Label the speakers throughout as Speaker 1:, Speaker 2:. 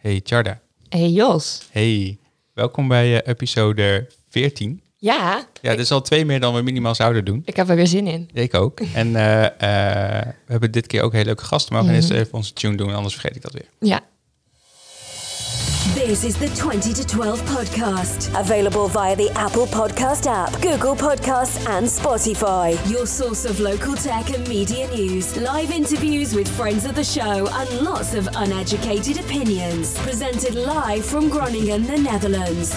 Speaker 1: Hey Charda.
Speaker 2: Hey Jos.
Speaker 1: Hey, welkom bij uh, episode 14.
Speaker 2: Ja.
Speaker 1: Ja, dit is al twee meer dan we minimaal zouden doen.
Speaker 2: Ik heb er weer zin in.
Speaker 1: Ik ook. En uh, uh, we hebben dit keer ook hele leuke gasten. Maar we gaan mm -hmm. eerst even onze tune doen, anders vergeet ik dat weer.
Speaker 2: Ja.
Speaker 3: This is the 20 to 12 podcast. Available via the Apple Podcast app, Google Podcasts, and Spotify. Your source of local tech and media news, live interviews with friends of the show, and lots of uneducated opinions. Presented live from Groningen, the Netherlands.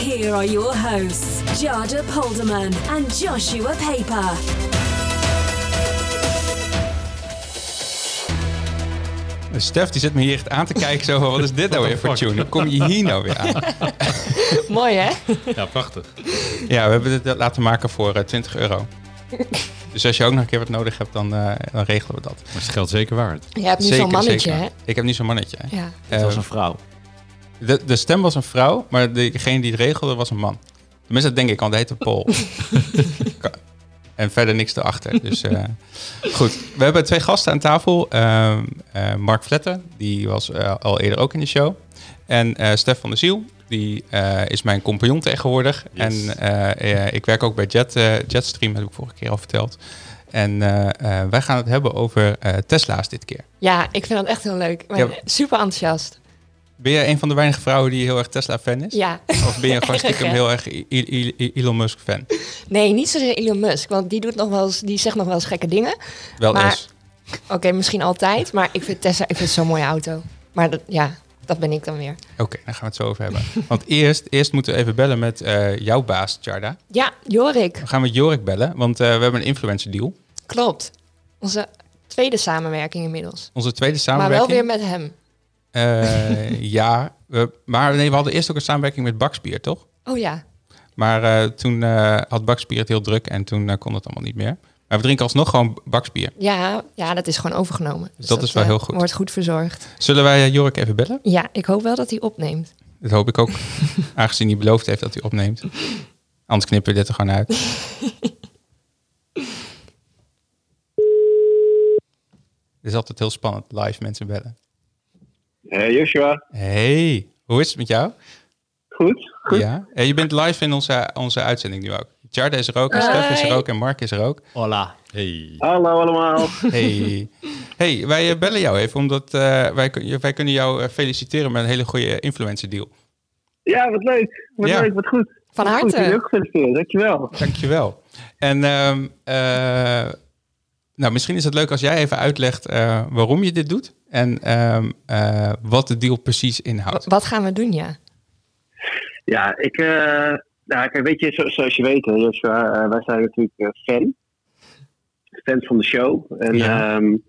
Speaker 3: Here are your hosts, Jada Polderman and Joshua Paper.
Speaker 1: Stef die zit me hier echt aan te kijken zo van, wat is dit nou weer voor tune? Hoe kom je hier nou weer aan?
Speaker 2: Mooi hè?
Speaker 4: Ja, prachtig.
Speaker 1: Ja, we hebben dit laten maken voor uh, 20 euro. Dus als je ook nog een keer wat nodig hebt, dan, uh, dan regelen we dat.
Speaker 4: Maar is het geld zeker waard?
Speaker 2: Je hebt nu zo'n mannetje hè?
Speaker 1: Ik heb nu zo'n mannetje.
Speaker 2: Ja.
Speaker 4: Het was een vrouw.
Speaker 1: De, de stem was een vrouw, maar degene die het regelde was een man. Tenminste, dat denk ik, want hij heette Paul. en verder niks erachter. Dus uh, goed, we hebben twee gasten aan tafel. Uh, uh, Mark Vletter, die was al eerder ook in de show. En Stef van der Ziel, die is mijn compagnon tegenwoordig. Yes. En ik werk ook bij Jet, Jetstream, heb ik vorige keer al verteld. En wij gaan het hebben over Tesla's dit keer.
Speaker 2: Ja, ik vind dat echt heel leuk. Ja. Super enthousiast.
Speaker 1: Ben jij een van de weinige vrouwen die heel erg Tesla-fan is?
Speaker 2: Ja.
Speaker 1: Of ben je gewoon stiekem heel erg Elon Musk-fan?
Speaker 2: Nee, niet zozeer Elon Musk, want die, doet nog wel eens, die zegt nog wel eens gekke dingen.
Speaker 1: Wel
Speaker 2: maar,
Speaker 1: eens.
Speaker 2: Oké, okay, misschien altijd, maar ik vind Tesla ik vind zo'n mooie auto. Maar dat, ja, dat ben ik dan weer.
Speaker 1: Oké, okay, daar gaan we het zo over hebben. Want eerst, eerst moeten we even bellen met uh, jouw baas, Jarda.
Speaker 2: Ja, Jorik.
Speaker 1: We gaan met Jorik bellen, want uh, we hebben een influencer deal.
Speaker 2: Klopt. Onze tweede samenwerking inmiddels.
Speaker 1: Onze tweede samenwerking?
Speaker 2: Maar wel weer met hem.
Speaker 1: Uh, ja, we, maar nee, we hadden eerst ook een samenwerking met Bakspier, toch?
Speaker 2: Oh ja.
Speaker 1: Maar uh, toen uh, had Bakspier het heel druk en toen kon het allemaal niet meer. Maar we drinken alsnog gewoon Bakspier.
Speaker 2: Ja, ja dat is gewoon overgenomen.
Speaker 1: Dus dat, dat is wel heel goed.
Speaker 2: Wordt goed verzorgd.
Speaker 1: Zullen wij Jorik even bellen?
Speaker 2: Ja, ik hoop wel dat hij opneemt.
Speaker 1: Dat hoop ik ook. aangezien hij beloofd heeft dat hij opneemt. Anders knippen we dit er gewoon uit. Het is altijd heel spannend, live mensen bellen.
Speaker 5: Hey Joshua.
Speaker 1: Hey, hoe is het met jou?
Speaker 5: Goed, goed.
Speaker 1: Ja, je bent live in onze, onze uitzending nu ook. Jarda is er ook, en Stef is er ook en Mark is er ook.
Speaker 4: Hola. Hey.
Speaker 5: Hallo allemaal.
Speaker 1: Hey. Hey, wij bellen jou even, omdat uh, wij, wij kunnen jou feliciteren met een hele goede influencer deal.
Speaker 5: Ja, wat leuk. Wat ja. leuk, wat goed.
Speaker 2: Van harte.
Speaker 5: Goed, ook gefeliciteerd, dankjewel.
Speaker 1: Dankjewel. En um, uh, nou, misschien is het leuk als jij even uitlegt uh, waarom je dit doet en um, uh, wat de deal precies inhoudt.
Speaker 2: Wat gaan we doen, ja?
Speaker 5: Ja, ik, uh, nou, kijk, weet je, zo, zoals je weet, Joshua, wij zijn natuurlijk fan. Fans van de show. En ja. um,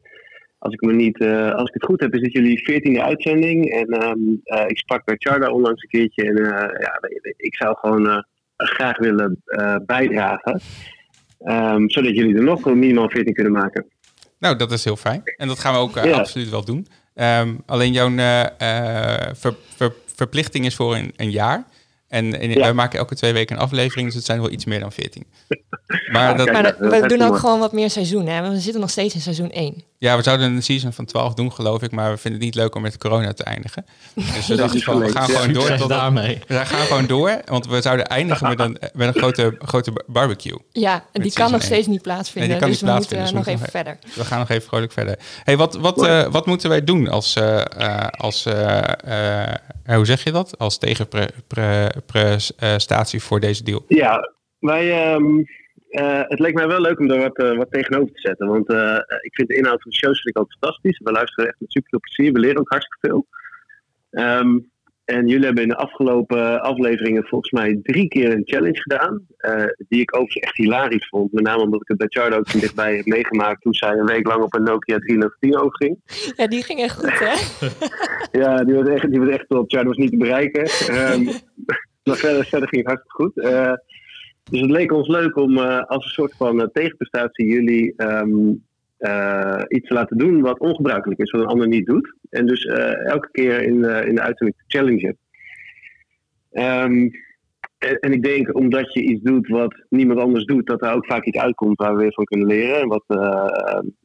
Speaker 5: als ik me niet, als ik het goed heb, is dit jullie veertiende uitzending. En um, ik sprak bij Charda onlangs een keertje. En ja, ik zou gewoon graag willen bijdragen. Um, zodat jullie er nog minimaal 14 kunnen maken.
Speaker 1: Nou, dat is heel fijn. En dat gaan we ook ja. absoluut wel doen. Um, alleen jouw ver, ver, verplichting is voor een, een jaar. En, en ja. wij maken elke twee weken een aflevering, dus het zijn wel iets meer dan 14.
Speaker 2: Maar, ja, dat, maar dat, we doen ook mooi. gewoon wat meer seizoen, hè? We zitten nog steeds in seizoen 1.
Speaker 1: Ja, we zouden een season van 12 doen, geloof ik, maar we vinden het niet leuk om met corona te eindigen. Dus we dachten van, we gaan gewoon door. Tot
Speaker 4: daarmee.
Speaker 1: We gaan gewoon door, want we zouden eindigen met een, met een grote, grote barbecue.
Speaker 2: Ja, en die kan nog 1. steeds niet plaatsvinden, nee, die kan dus niet we moeten dus nog even verder.
Speaker 1: We gaan nog even vrolijk verder. hey, wat, wat, uh, wat moeten wij doen als, uh, als uh, hoe zeg je dat? Als tegenprestatie voor deze deal?
Speaker 5: Ja, wij... Um uh, het leek mij wel leuk om daar wat, uh, wat tegenover te zetten. Want uh, ik vind de inhoud van de shows vind ik altijd fantastisch. We luisteren echt met super veel plezier. We leren ook hartstikke veel. Um, en jullie hebben in de afgelopen afleveringen volgens mij drie keer een challenge gedaan. die ik ook echt hilarisch vond. Met name omdat ik het bij Chardo ook van dichtbij heb meegemaakt. Toen zij een week lang op een Nokia 310 overging.
Speaker 2: Ja, die ging echt goed hè?
Speaker 5: ja, die was echt, die was echt top. Chardo was niet te bereiken. Um, maar verder, verder ging het hartstikke goed. Dus het leek ons leuk om uh, als een soort van uh, tegenprestatie jullie uh, iets te laten doen wat ongebruikelijk is, wat een ander niet doet. En dus elke keer in, in de uitzending te challengen. Um, en, ik denk omdat je iets doet wat niemand anders doet, dat er ook vaak iets uitkomt waar we weer van kunnen leren. En wat,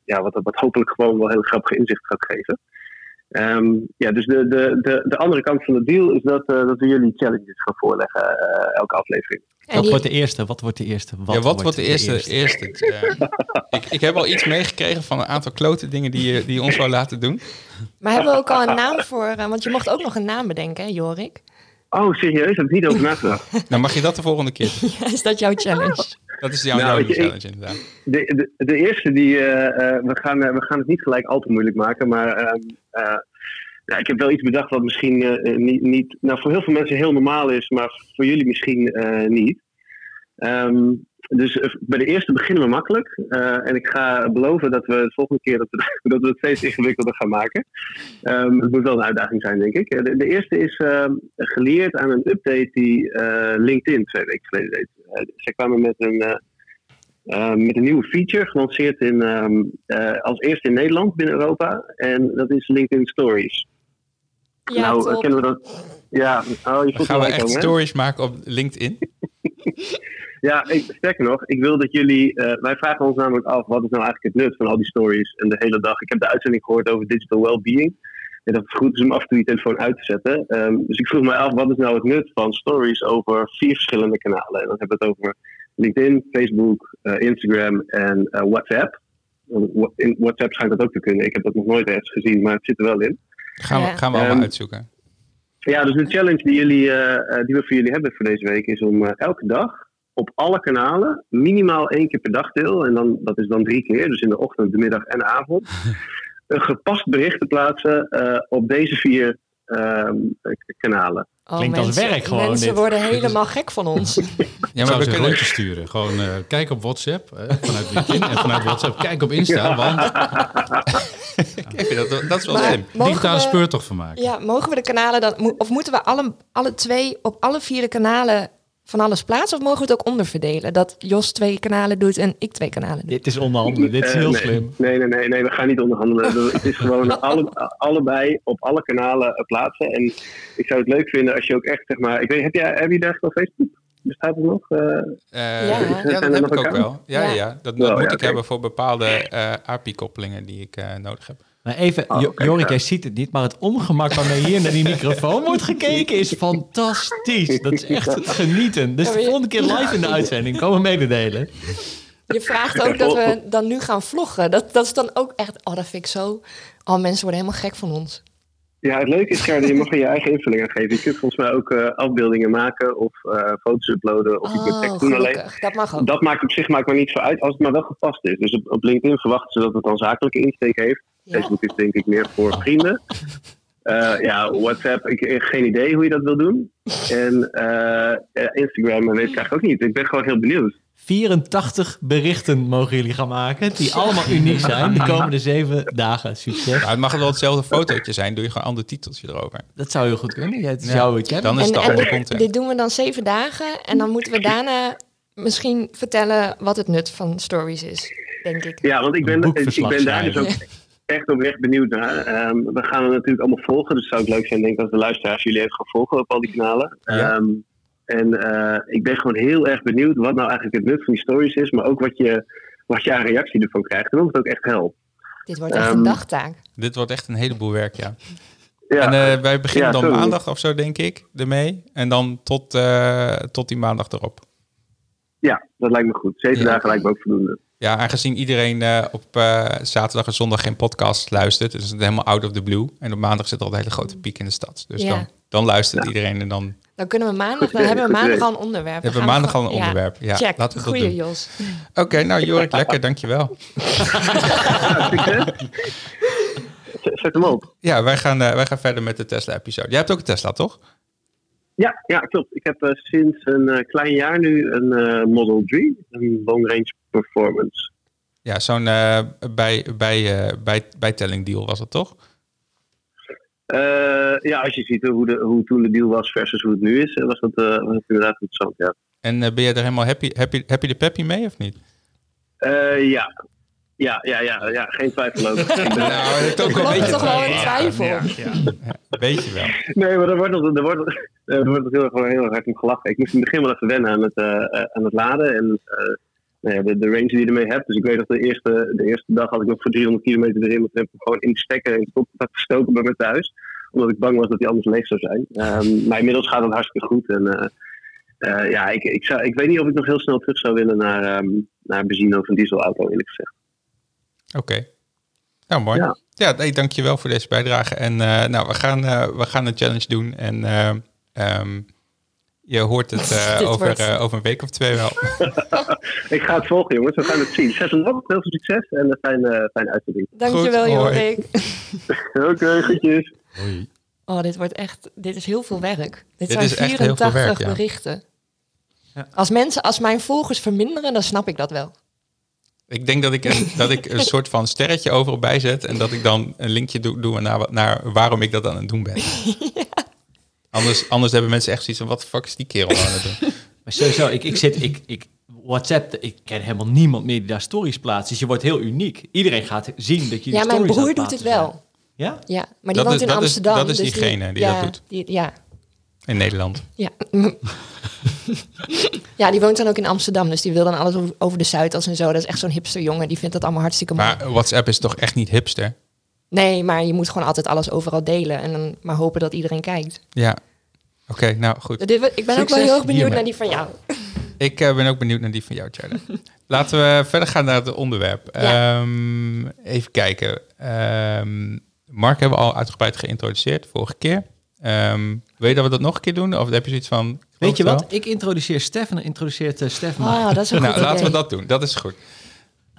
Speaker 5: ja, wat, wat hopelijk gewoon wel heel grappige inzicht gaat geven. Ehm, ja, dus de, de, de, de andere kant van de deal is dat, eh, dat we jullie challenges gaan voorleggen eh, elke aflevering.
Speaker 2: En
Speaker 6: Wat
Speaker 2: die-
Speaker 6: wordt de eerste? Wat wordt de eerste?
Speaker 1: ja, wat wordt de eerste? eerste? eh, ik, ik heb al iets meegekregen van een aantal klote dingen die je, die je ons wou laten doen.
Speaker 2: Maar hebben we ook al een naam voor... eh, want je mocht ook nog een naam bedenken, hè, Jorik?
Speaker 5: Oh, serieus? Heb ik niet over nagedacht.
Speaker 1: Nou, mag je dat de volgende keer?
Speaker 2: Ja, is dat jouw challenge?
Speaker 1: Dat is jouw,
Speaker 5: Nou, je,
Speaker 1: challenge inderdaad.
Speaker 5: De, de, de eerste die. eh, eh, we, gaan, we gaan het niet gelijk al te moeilijk maken, maar. ehm, eh, ja, ik heb wel iets bedacht wat misschien eh, niet, niet. Nou, voor heel veel mensen heel normaal is, maar voor jullie misschien eh, niet. Ehm, dus eh, bij de eerste beginnen we makkelijk. Eh, en ik ga beloven dat we de volgende keer dat we, dat we het steeds ingewikkelder gaan maken. Ehm, het moet wel een uitdaging zijn, denk ik. Eh, De, eerste is geleerd aan een update die eh, LinkedIn twee weken geleden deed. Eh, zij kwamen met een. Eh, uh, met een nieuwe feature gelanceerd in, um, uh, als eerste in Nederland binnen Europa. En dat is LinkedIn Stories.
Speaker 2: Ja,
Speaker 5: nou,
Speaker 2: top.
Speaker 5: kennen we dat? Ja, oh, je voelt
Speaker 1: gaan we echt
Speaker 5: komen, hè?
Speaker 1: stories maken op LinkedIn.
Speaker 5: Ja, ik, sterker nog, ik wil dat jullie. eh, wij vragen ons namelijk af wat is nou eigenlijk het nut van al die stories en de hele dag. Ik heb de uitzending gehoord over digital well-being. En dat het goed is om af en toe je telefoon uit te zetten. Ehm, dus ik vroeg mij af, wat is nou het nut van stories over vier verschillende kanalen? En dan hebben we het over LinkedIn, Facebook, eh, Instagram en eh, WhatsApp. In WhatsApp schijnt dat ook te kunnen. Ik heb dat nog nooit ergens gezien, maar het zit er wel in.
Speaker 1: Gaan we,
Speaker 2: Ja.
Speaker 1: gaan we allemaal
Speaker 5: Ehm,
Speaker 1: uitzoeken.
Speaker 5: Ja, dus de challenge die, jullie, eh, die we voor jullie hebben voor deze week is om eh, elke dag op alle kanalen minimaal één keer per dag deel. En dan, dat is dan drie keer, dus in de ochtend, de middag en de avond. Een gepast bericht te plaatsen eh, op deze vier ehm, eh, kanalen.
Speaker 2: Oh,
Speaker 6: Klinkt als
Speaker 2: mensen-
Speaker 6: werk gewoon,
Speaker 2: Mensen
Speaker 6: dit.
Speaker 2: worden helemaal gek van ons.
Speaker 1: Ja, maar we
Speaker 4: een
Speaker 1: kunnen...
Speaker 4: rondje sturen. Gewoon eh, kijk op WhatsApp eh, vanuit LinkedIn en vanuit WhatsApp kijk op Insta. Want
Speaker 1: Ik vind dat, dat is wel slim.
Speaker 4: digitale
Speaker 2: we-
Speaker 4: speurtocht van maken.
Speaker 2: Ja, mogen we de kanalen dan... Of moeten we alle, alle twee op alle vier de kanalen van alles plaatsen? Of mogen we het ook onderverdelen? Dat Jos twee kanalen doet en ik twee kanalen doe.
Speaker 6: Dit is onderhandelen. Dit is heel
Speaker 5: nee.
Speaker 6: slim.
Speaker 5: Nee, nee, nee, nee, we gaan niet onderhandelen. Dat- Het is gewoon alle, allebei op alle kanalen eh, plaatsen. En ik zou het leuk vinden als je ook echt, zeg maar... Ik weet, heb, jij, heb je daar wel Facebook? Bestaat het nog? Eh,
Speaker 1: Eh,
Speaker 2: Ja.
Speaker 1: ja, dat heb ik ook wel. Ja, ja. Dat, dat moet
Speaker 5: ja,
Speaker 1: ik hebben voor bepaalde eh API-koppelingen die ik eh, nodig heb.
Speaker 6: Maar even,
Speaker 5: Oh,
Speaker 6: Jorik, jij ziet het niet, maar het ongemak waarmee hier naar die microfoon wordt gekeken is fantastisch. Dat is echt genieten. Dus de volgende keer live in de uitzending komen mededelen.
Speaker 2: Je vraagt ook dat we dan nu gaan vloggen. Dat, dat is dan ook echt... Oh, dat vind ik zo... Oh, mensen worden helemaal gek van ons.
Speaker 5: Ja, het leuke is, Gerda, je mag er je eigen invulling aan geven. Je kunt volgens mij ook eh, afbeeldingen maken of eh, foto's uploaden of je kunt
Speaker 2: Oh,
Speaker 5: tekst doen alleen.
Speaker 2: gelukkig. Dat mag ook.
Speaker 5: Dat maakt op zich maakt maar niet zo uit als het maar wel gepast is. Dus op, op LinkedIn verwachten ze dat het dan zakelijke insteek heeft. Facebook is denk ik meer voor vrienden. Eh, ja, WhatsApp, ik heb geen idee hoe je dat wil doen. En eh, eh, Instagram weet ik eigenlijk ook niet. Ik ben gewoon heel benieuwd.
Speaker 6: 84 berichten mogen jullie gaan maken, die allemaal uniek zijn de komende zeven dagen. Succes.
Speaker 1: Nou, het mag wel hetzelfde fotootje zijn, doe je gewoon een ander titeltje erover.
Speaker 6: Dat zou heel goed kunnen. Ja, het is
Speaker 1: Ja.
Speaker 6: jouw challenge.
Speaker 1: Dan is het
Speaker 2: en,
Speaker 1: de andere
Speaker 2: en
Speaker 1: content.
Speaker 2: dit doen we dan zeven dagen. En dan moeten we daarna misschien vertellen wat het nut van stories is. Denk ik.
Speaker 5: Ja, want ik ben, ik ben daar dus ook. Echt oprecht benieuwd naar. Ehm, we gaan het natuurlijk allemaal volgen. Dus het zou het leuk zijn, denk ik, als de luisteraars jullie even gaan volgen op al die kanalen.
Speaker 1: Ja.
Speaker 5: Ehm, en eh, ik ben gewoon heel erg benieuwd wat nou eigenlijk het nut van die stories is. Maar ook wat je, wat je aan reactie ervan krijgt. En of het ook echt helpt.
Speaker 2: Dit wordt echt
Speaker 5: Ehm,
Speaker 2: een dagtaak.
Speaker 1: Dit wordt echt een heleboel werk, ja.
Speaker 5: Ja,
Speaker 1: En eh, wij beginnen
Speaker 5: Ja,
Speaker 1: dan
Speaker 5: sorry.
Speaker 1: maandag of zo, denk ik, ermee. En dan tot, eh, tot die maandag erop.
Speaker 5: ja, dat lijkt me goed. Zeven
Speaker 1: Ja.
Speaker 5: dagen lijkt me ook voldoende.
Speaker 1: Ja, aangezien iedereen eh, op eh, zaterdag en zondag geen podcast luistert, dus het is helemaal out of the blue. En op maandag zit er al een hele grote piek in de stad. Dus
Speaker 2: Ja.
Speaker 1: dan, dan luistert iedereen en dan
Speaker 2: Dan kunnen we maandag, dan hebben we maandag al een onderwerp. Dan
Speaker 1: hebben we maandag al een onderwerp. Ja,
Speaker 2: Check,
Speaker 1: laten we
Speaker 2: goeie
Speaker 1: doen.
Speaker 2: Jos.
Speaker 1: Oké, nou Jorik, lekker, dankjewel.
Speaker 5: Zet hem op.
Speaker 1: Ja, wij gaan, eh, wij gaan verder met de Tesla-episode. Jij hebt ook een Tesla, toch?
Speaker 5: Ja, ja, klopt. Ik heb eh, sinds een eh, klein jaar nu een eh, Model 3, een long range performance.
Speaker 1: Ja, zo'n eh, bij, bij, eh, bij, bijtelling deal was het toch?
Speaker 5: Eh, ja, als je ziet hoe, de, hoe toen de deal was versus hoe het nu is, was dat, eh, was dat inderdaad interessant. Ja,
Speaker 1: En ben je er helemaal happy, happy, happy de peppy mee of niet?
Speaker 5: Eh, ja. Ja, ja, ja, ja, geen twijfel over. Ik
Speaker 1: Nou, het ook
Speaker 2: wel een beetje toch wel in twijfel.
Speaker 1: Ja, weet je wel.
Speaker 5: nee, maar er wordt, nog- er wordt, er wordt heel, erg- heel erg hard om gelachen. Ik moest in het begin wel even wennen aan het, aan het laden. En eh, nou ja, de, de range die je ermee hebt. Dus ik weet dat de eerste, de eerste dag had ik nog voor 300 kilometer erin. Maar toen heb ik gewoon in de stekker in het stopcontact gestoken bij me thuis. Omdat ik bang was dat hij anders leeg zou zijn. Ehm, maar inmiddels gaat het hartstikke goed. En eh, eh, ja, ik, ik, zou, ik weet niet of ik nog heel snel terug zou willen naar, ehm naar benzine of een dieselauto, eerlijk gezegd.
Speaker 1: Oké. Nou, mooi. Ja,
Speaker 5: Ja.
Speaker 1: dankjewel voor deze bijdrage. En eh, nou, we gaan, we gaan een challenge doen. En eh, ehm, je hoort het eh, over,
Speaker 2: wordt-
Speaker 1: eh, over een week of twee wel.
Speaker 5: Ik ga het volgen, jongens. We gaan het zien. Zet hem op. Heel veel succes en een fijne, fijne uitzending.
Speaker 2: Dankjewel. Jorik.
Speaker 5: Oké, goedjes.
Speaker 4: Hoi.
Speaker 2: Oh, dit wordt echt, dit is heel veel werk. Dit,
Speaker 1: Dit
Speaker 2: zijn
Speaker 1: is echt heel
Speaker 2: 84
Speaker 1: veel werk, ja.
Speaker 2: berichten.
Speaker 6: Ja.
Speaker 2: Als mensen, als mijn volgers verminderen, dan snap ik dat wel.
Speaker 1: Ik denk dat ik een, dat ik een soort van sterretje overal bijzet. En dat ik dan een linkje doe, doe naar, wat- naar waarom ik dat aan het doen ben. Anders, anders hebben mensen echt zoiets van, wat de fuck is die kerel aan het doen?
Speaker 6: Maar sowieso, ik, ik zit, ik, ik, WhatsApp, ik ken helemaal niemand meer die daar stories plaatst. Dus je wordt heel uniek. Iedereen gaat zien dat je die
Speaker 2: Ja, mijn
Speaker 6: stories
Speaker 2: broer doet het wel.
Speaker 6: Ja?
Speaker 2: Ja, maar die
Speaker 1: Dat
Speaker 2: woont
Speaker 1: is-
Speaker 2: in
Speaker 1: dat is-
Speaker 2: Amsterdam.
Speaker 1: dat is
Speaker 2: dus
Speaker 1: diegene die
Speaker 2: ja,
Speaker 1: dat doet.
Speaker 2: Die, ja,
Speaker 1: In Nederland.
Speaker 2: ja. ja, die woont dan ook in Amsterdam. Dus die wil dan alles over, over de Zuidas en zo. Dat is echt zo'n hipster jongen. Die vindt dat allemaal hartstikke mooi.
Speaker 1: Maar WhatsApp is toch echt niet hipster?
Speaker 2: Nee, maar je moet gewoon altijd alles overal delen. En dan maar hopen dat iedereen kijkt.
Speaker 1: Ja. Oké, nou goed.
Speaker 2: Dit, ik ben ook wel heel erg benieuwd
Speaker 6: hiermee.
Speaker 2: naar die van jou.
Speaker 1: Ik eh, ben ook benieuwd naar die van jou, Charlie. Laten we verder gaan naar het onderwerp.
Speaker 2: Ja.
Speaker 1: Ehm, even kijken. Ehm, Mark hebben we al uitgebreid geïntroduceerd vorige keer. Ehm, wil je dat we dat nog een keer doen? Of heb je zoiets van...
Speaker 6: Weet je
Speaker 1: wel?
Speaker 6: wat? Ik introduceer Stef en dan introduceert uh, Stef.
Speaker 2: Ah, dat is een
Speaker 1: Nou,
Speaker 2: goed
Speaker 1: laten we dat doen. Dat is goed.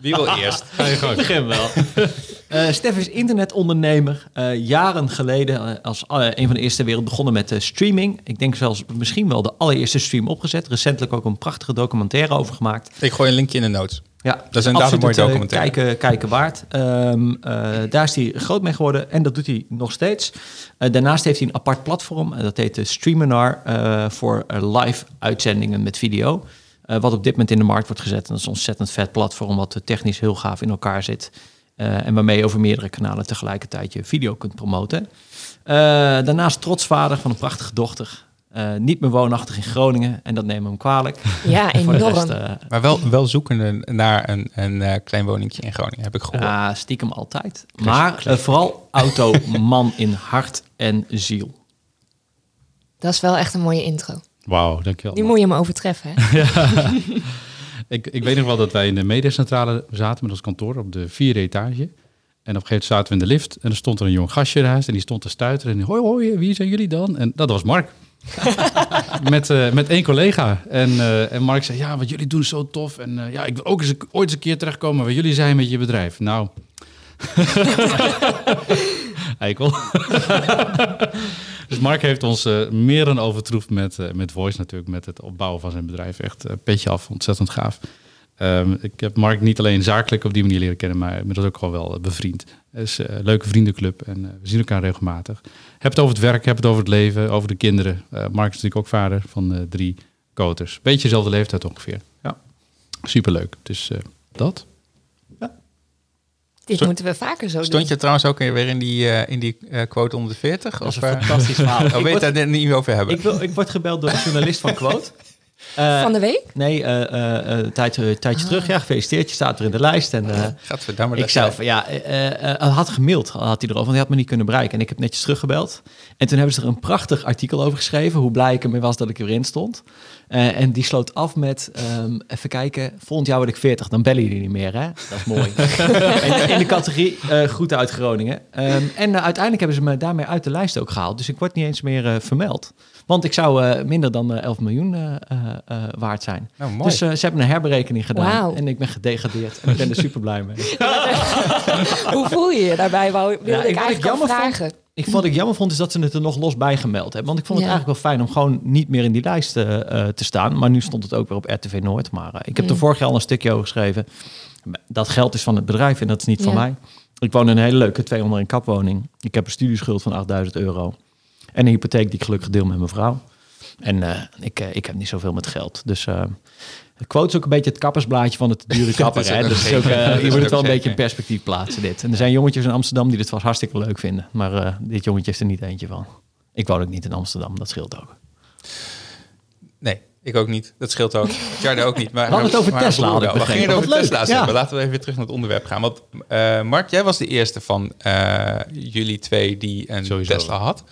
Speaker 1: Wie wil eerst?
Speaker 4: Ga je gang.
Speaker 6: begin wel. Eh Stef is internetondernemer. Eh, jaren geleden eh, als een van de eerste wereld begonnen met eh, streaming. Ik denk zelfs misschien wel de allereerste stream opgezet. Recentelijk ook een prachtige documentaire over gemaakt.
Speaker 1: Ik gooi een linkje in de notes.
Speaker 6: Ja,
Speaker 1: Dat is inderdaad een mooie documentaire.
Speaker 6: kijken, kijken waard. Ehm, eh, daar is hij groot mee geworden en dat doet hij nog steeds. Eh, daarnaast heeft hij een apart platform. en dat heet de Streaminar eh, voor live uitzendingen met video. Eh, wat op dit moment in de markt wordt gezet. En dat is een ontzettend vet platform wat eh, technisch heel gaaf in elkaar zit. Eh, en waarmee je over meerdere kanalen tegelijkertijd je video kunt promoten. Eh, daarnaast trotsvader van een prachtige dochter. Eh, niet meer woonachtig in Groningen en dat nemen we hem kwalijk.
Speaker 2: Ja, enorm.
Speaker 6: rest,
Speaker 1: Maar wel, wel zoekende naar een, een eh, klein woningje in Groningen, heb ik gehoord.
Speaker 6: Ja, stiekem altijd. Maar vooral automan in hart en ziel.
Speaker 2: Dat is wel echt een mooie intro.
Speaker 4: Wauw, dankjewel.
Speaker 2: Die moet je hem overtreffen, hè?
Speaker 4: Ik, ik weet nog wel dat wij in de mediacentrale zaten met ons kantoor op de vierde etage. En op een gegeven moment zaten we in de lift en er stond er een jong gastje naast en die stond te stuiteren. En hoi, hoi, wie zijn jullie dan? En dat was Mark. met, eh, met één collega. En, eh, en Mark zei, ja, wat jullie doen is zo tof. En eh, ja, ik wil ook eens een- ooit eens een keer terechtkomen waar jullie zijn met je bedrijf. Nou. Eikel. dus Mark heeft ons eh, meer dan overtroefd met, eh, met Voice natuurlijk. Met het opbouwen van zijn bedrijf. Echt eh, petje af, ontzettend gaaf. Ehm, ik heb Mark niet alleen zakelijk op die manier leren kennen, maar inmiddels ook al wel bevriend. Het is een leuke vriendenclub en we zien elkaar regelmatig. Heb het over het werk, heb het over het leven, over de kinderen. Mark is natuurlijk ook vader van drie koters. Beetje dezelfde leeftijd ongeveer. Ja, superleuk. Dus dat.
Speaker 2: Dit
Speaker 1: Sto-
Speaker 2: moeten we vaker zo
Speaker 1: Stond
Speaker 2: doen.
Speaker 1: je trouwens ook weer in die, eh, in die eh, quote onder de 40?
Speaker 6: Dat is
Speaker 1: Of,
Speaker 6: een
Speaker 1: eh,
Speaker 6: fantastisch verhaal.
Speaker 1: oh,
Speaker 6: ik,
Speaker 1: weet daar niet meer over hebben?
Speaker 6: ik, wil, ik word gebeld door een journalist van Quote. Eh,
Speaker 2: Van de week?
Speaker 6: Nee, eh, eh, eh, een tijdje, terug. Ja, gefeliciteerd. Je staat weer in de lijst. En, eh,
Speaker 1: Gadverdamme.
Speaker 6: ik zou van ja, eh, eh, had gemaild, had hij erover, want hij had me niet kunnen bereiken. En ik heb netjes teruggebeld. En toen hebben ze er een prachtig artikel over geschreven, hoe blij ik ermee was dat ik erin stond. Eh, en die sloot af met, ehm, even kijken, volgend jaar word ik 40, dan bellen jullie niet meer, hè? Dat is mooi. en in de categorie eh groeten uit Groningen. Ehm, en eh, uiteindelijk hebben ze me daarmee uit de lijst ook gehaald. Dus ik word niet eens meer eh, vermeld. Want ik zou eh, minder dan eh, 11 miljoen eh, eh, eh, waard zijn.
Speaker 1: Nou, mooi.
Speaker 6: Dus ze hebben een herberekening gedaan. En ik ben gedegradeerd. En ik ben er super blij mee.
Speaker 2: Hoe voel je je daarbij? Wou, wilde
Speaker 6: Ja, ik-
Speaker 2: eigenlijk al
Speaker 6: jammer vond-
Speaker 2: vragen.
Speaker 6: Ik, wat ik jammer vond is dat ze het er nog los bij gemeld hebben. Want ik vond het
Speaker 2: Ja.
Speaker 6: eigenlijk wel fijn om gewoon niet meer in die lijst eh, eh, te staan. Maar nu stond het ook weer op RTV Noord. Maar eh, ik heb er
Speaker 2: Mm.
Speaker 6: vorig jaar al een stukje over geschreven. Dat geld is van het bedrijf en dat is niet van mij. Ik woon in een hele leuke 200 in kapwoning. Ik heb een studieschuld van 8000 euro. En een hypotheek die ik gelukkig deel met mijn vrouw. En ik, ik heb niet zoveel met geld. Dus de quote is ook een beetje het kappersblaadje van het dure kapper. hè? Dus ook, eh, je moet het wel een beetje in perspectief plaatsen dit. En er zijn jongetjes in Amsterdam die dit vast hartstikke leuk vinden. Maar eh, dit jongetje is er niet eentje van. Ik woon ook niet in Amsterdam, dat scheelt ook.
Speaker 1: Nee. Ik ook niet. Dat scheelt ook. Tjarde ook niet. Maar,
Speaker 6: hadden het over
Speaker 1: maar
Speaker 6: Tesla,
Speaker 1: broer
Speaker 6: ik.
Speaker 1: We gingen het over Tesla's hebben.
Speaker 6: Ja.
Speaker 1: Laten we even weer terug naar het onderwerp gaan. Want eh, Mark, jij was de eerste van eh, jullie twee die een
Speaker 4: Sowieso.
Speaker 1: Tesla had.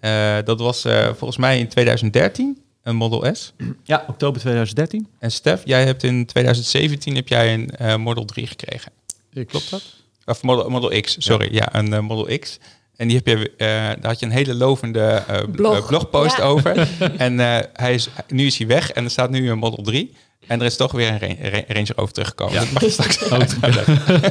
Speaker 1: Eh, dat was eh, volgens mij in 2013 een Model S.
Speaker 6: Ja, oktober 2013.
Speaker 1: En Stef, jij hebt in 2017 heb jij een eh, Model 3 gekregen.
Speaker 4: Klopt dat?
Speaker 1: Of Model, Model X, sorry. Ja, een eh, Model X. En die heb je, eh, daar had je een hele lovende eh,
Speaker 2: Blog.
Speaker 1: blogpost
Speaker 2: Ja.
Speaker 1: over. en eh, hij is, nu is hij weg en er staat nu een Model 3. En er is toch weer een Ra- Ra- Range Rover teruggekomen.
Speaker 4: Ja.
Speaker 1: Dat mag je straks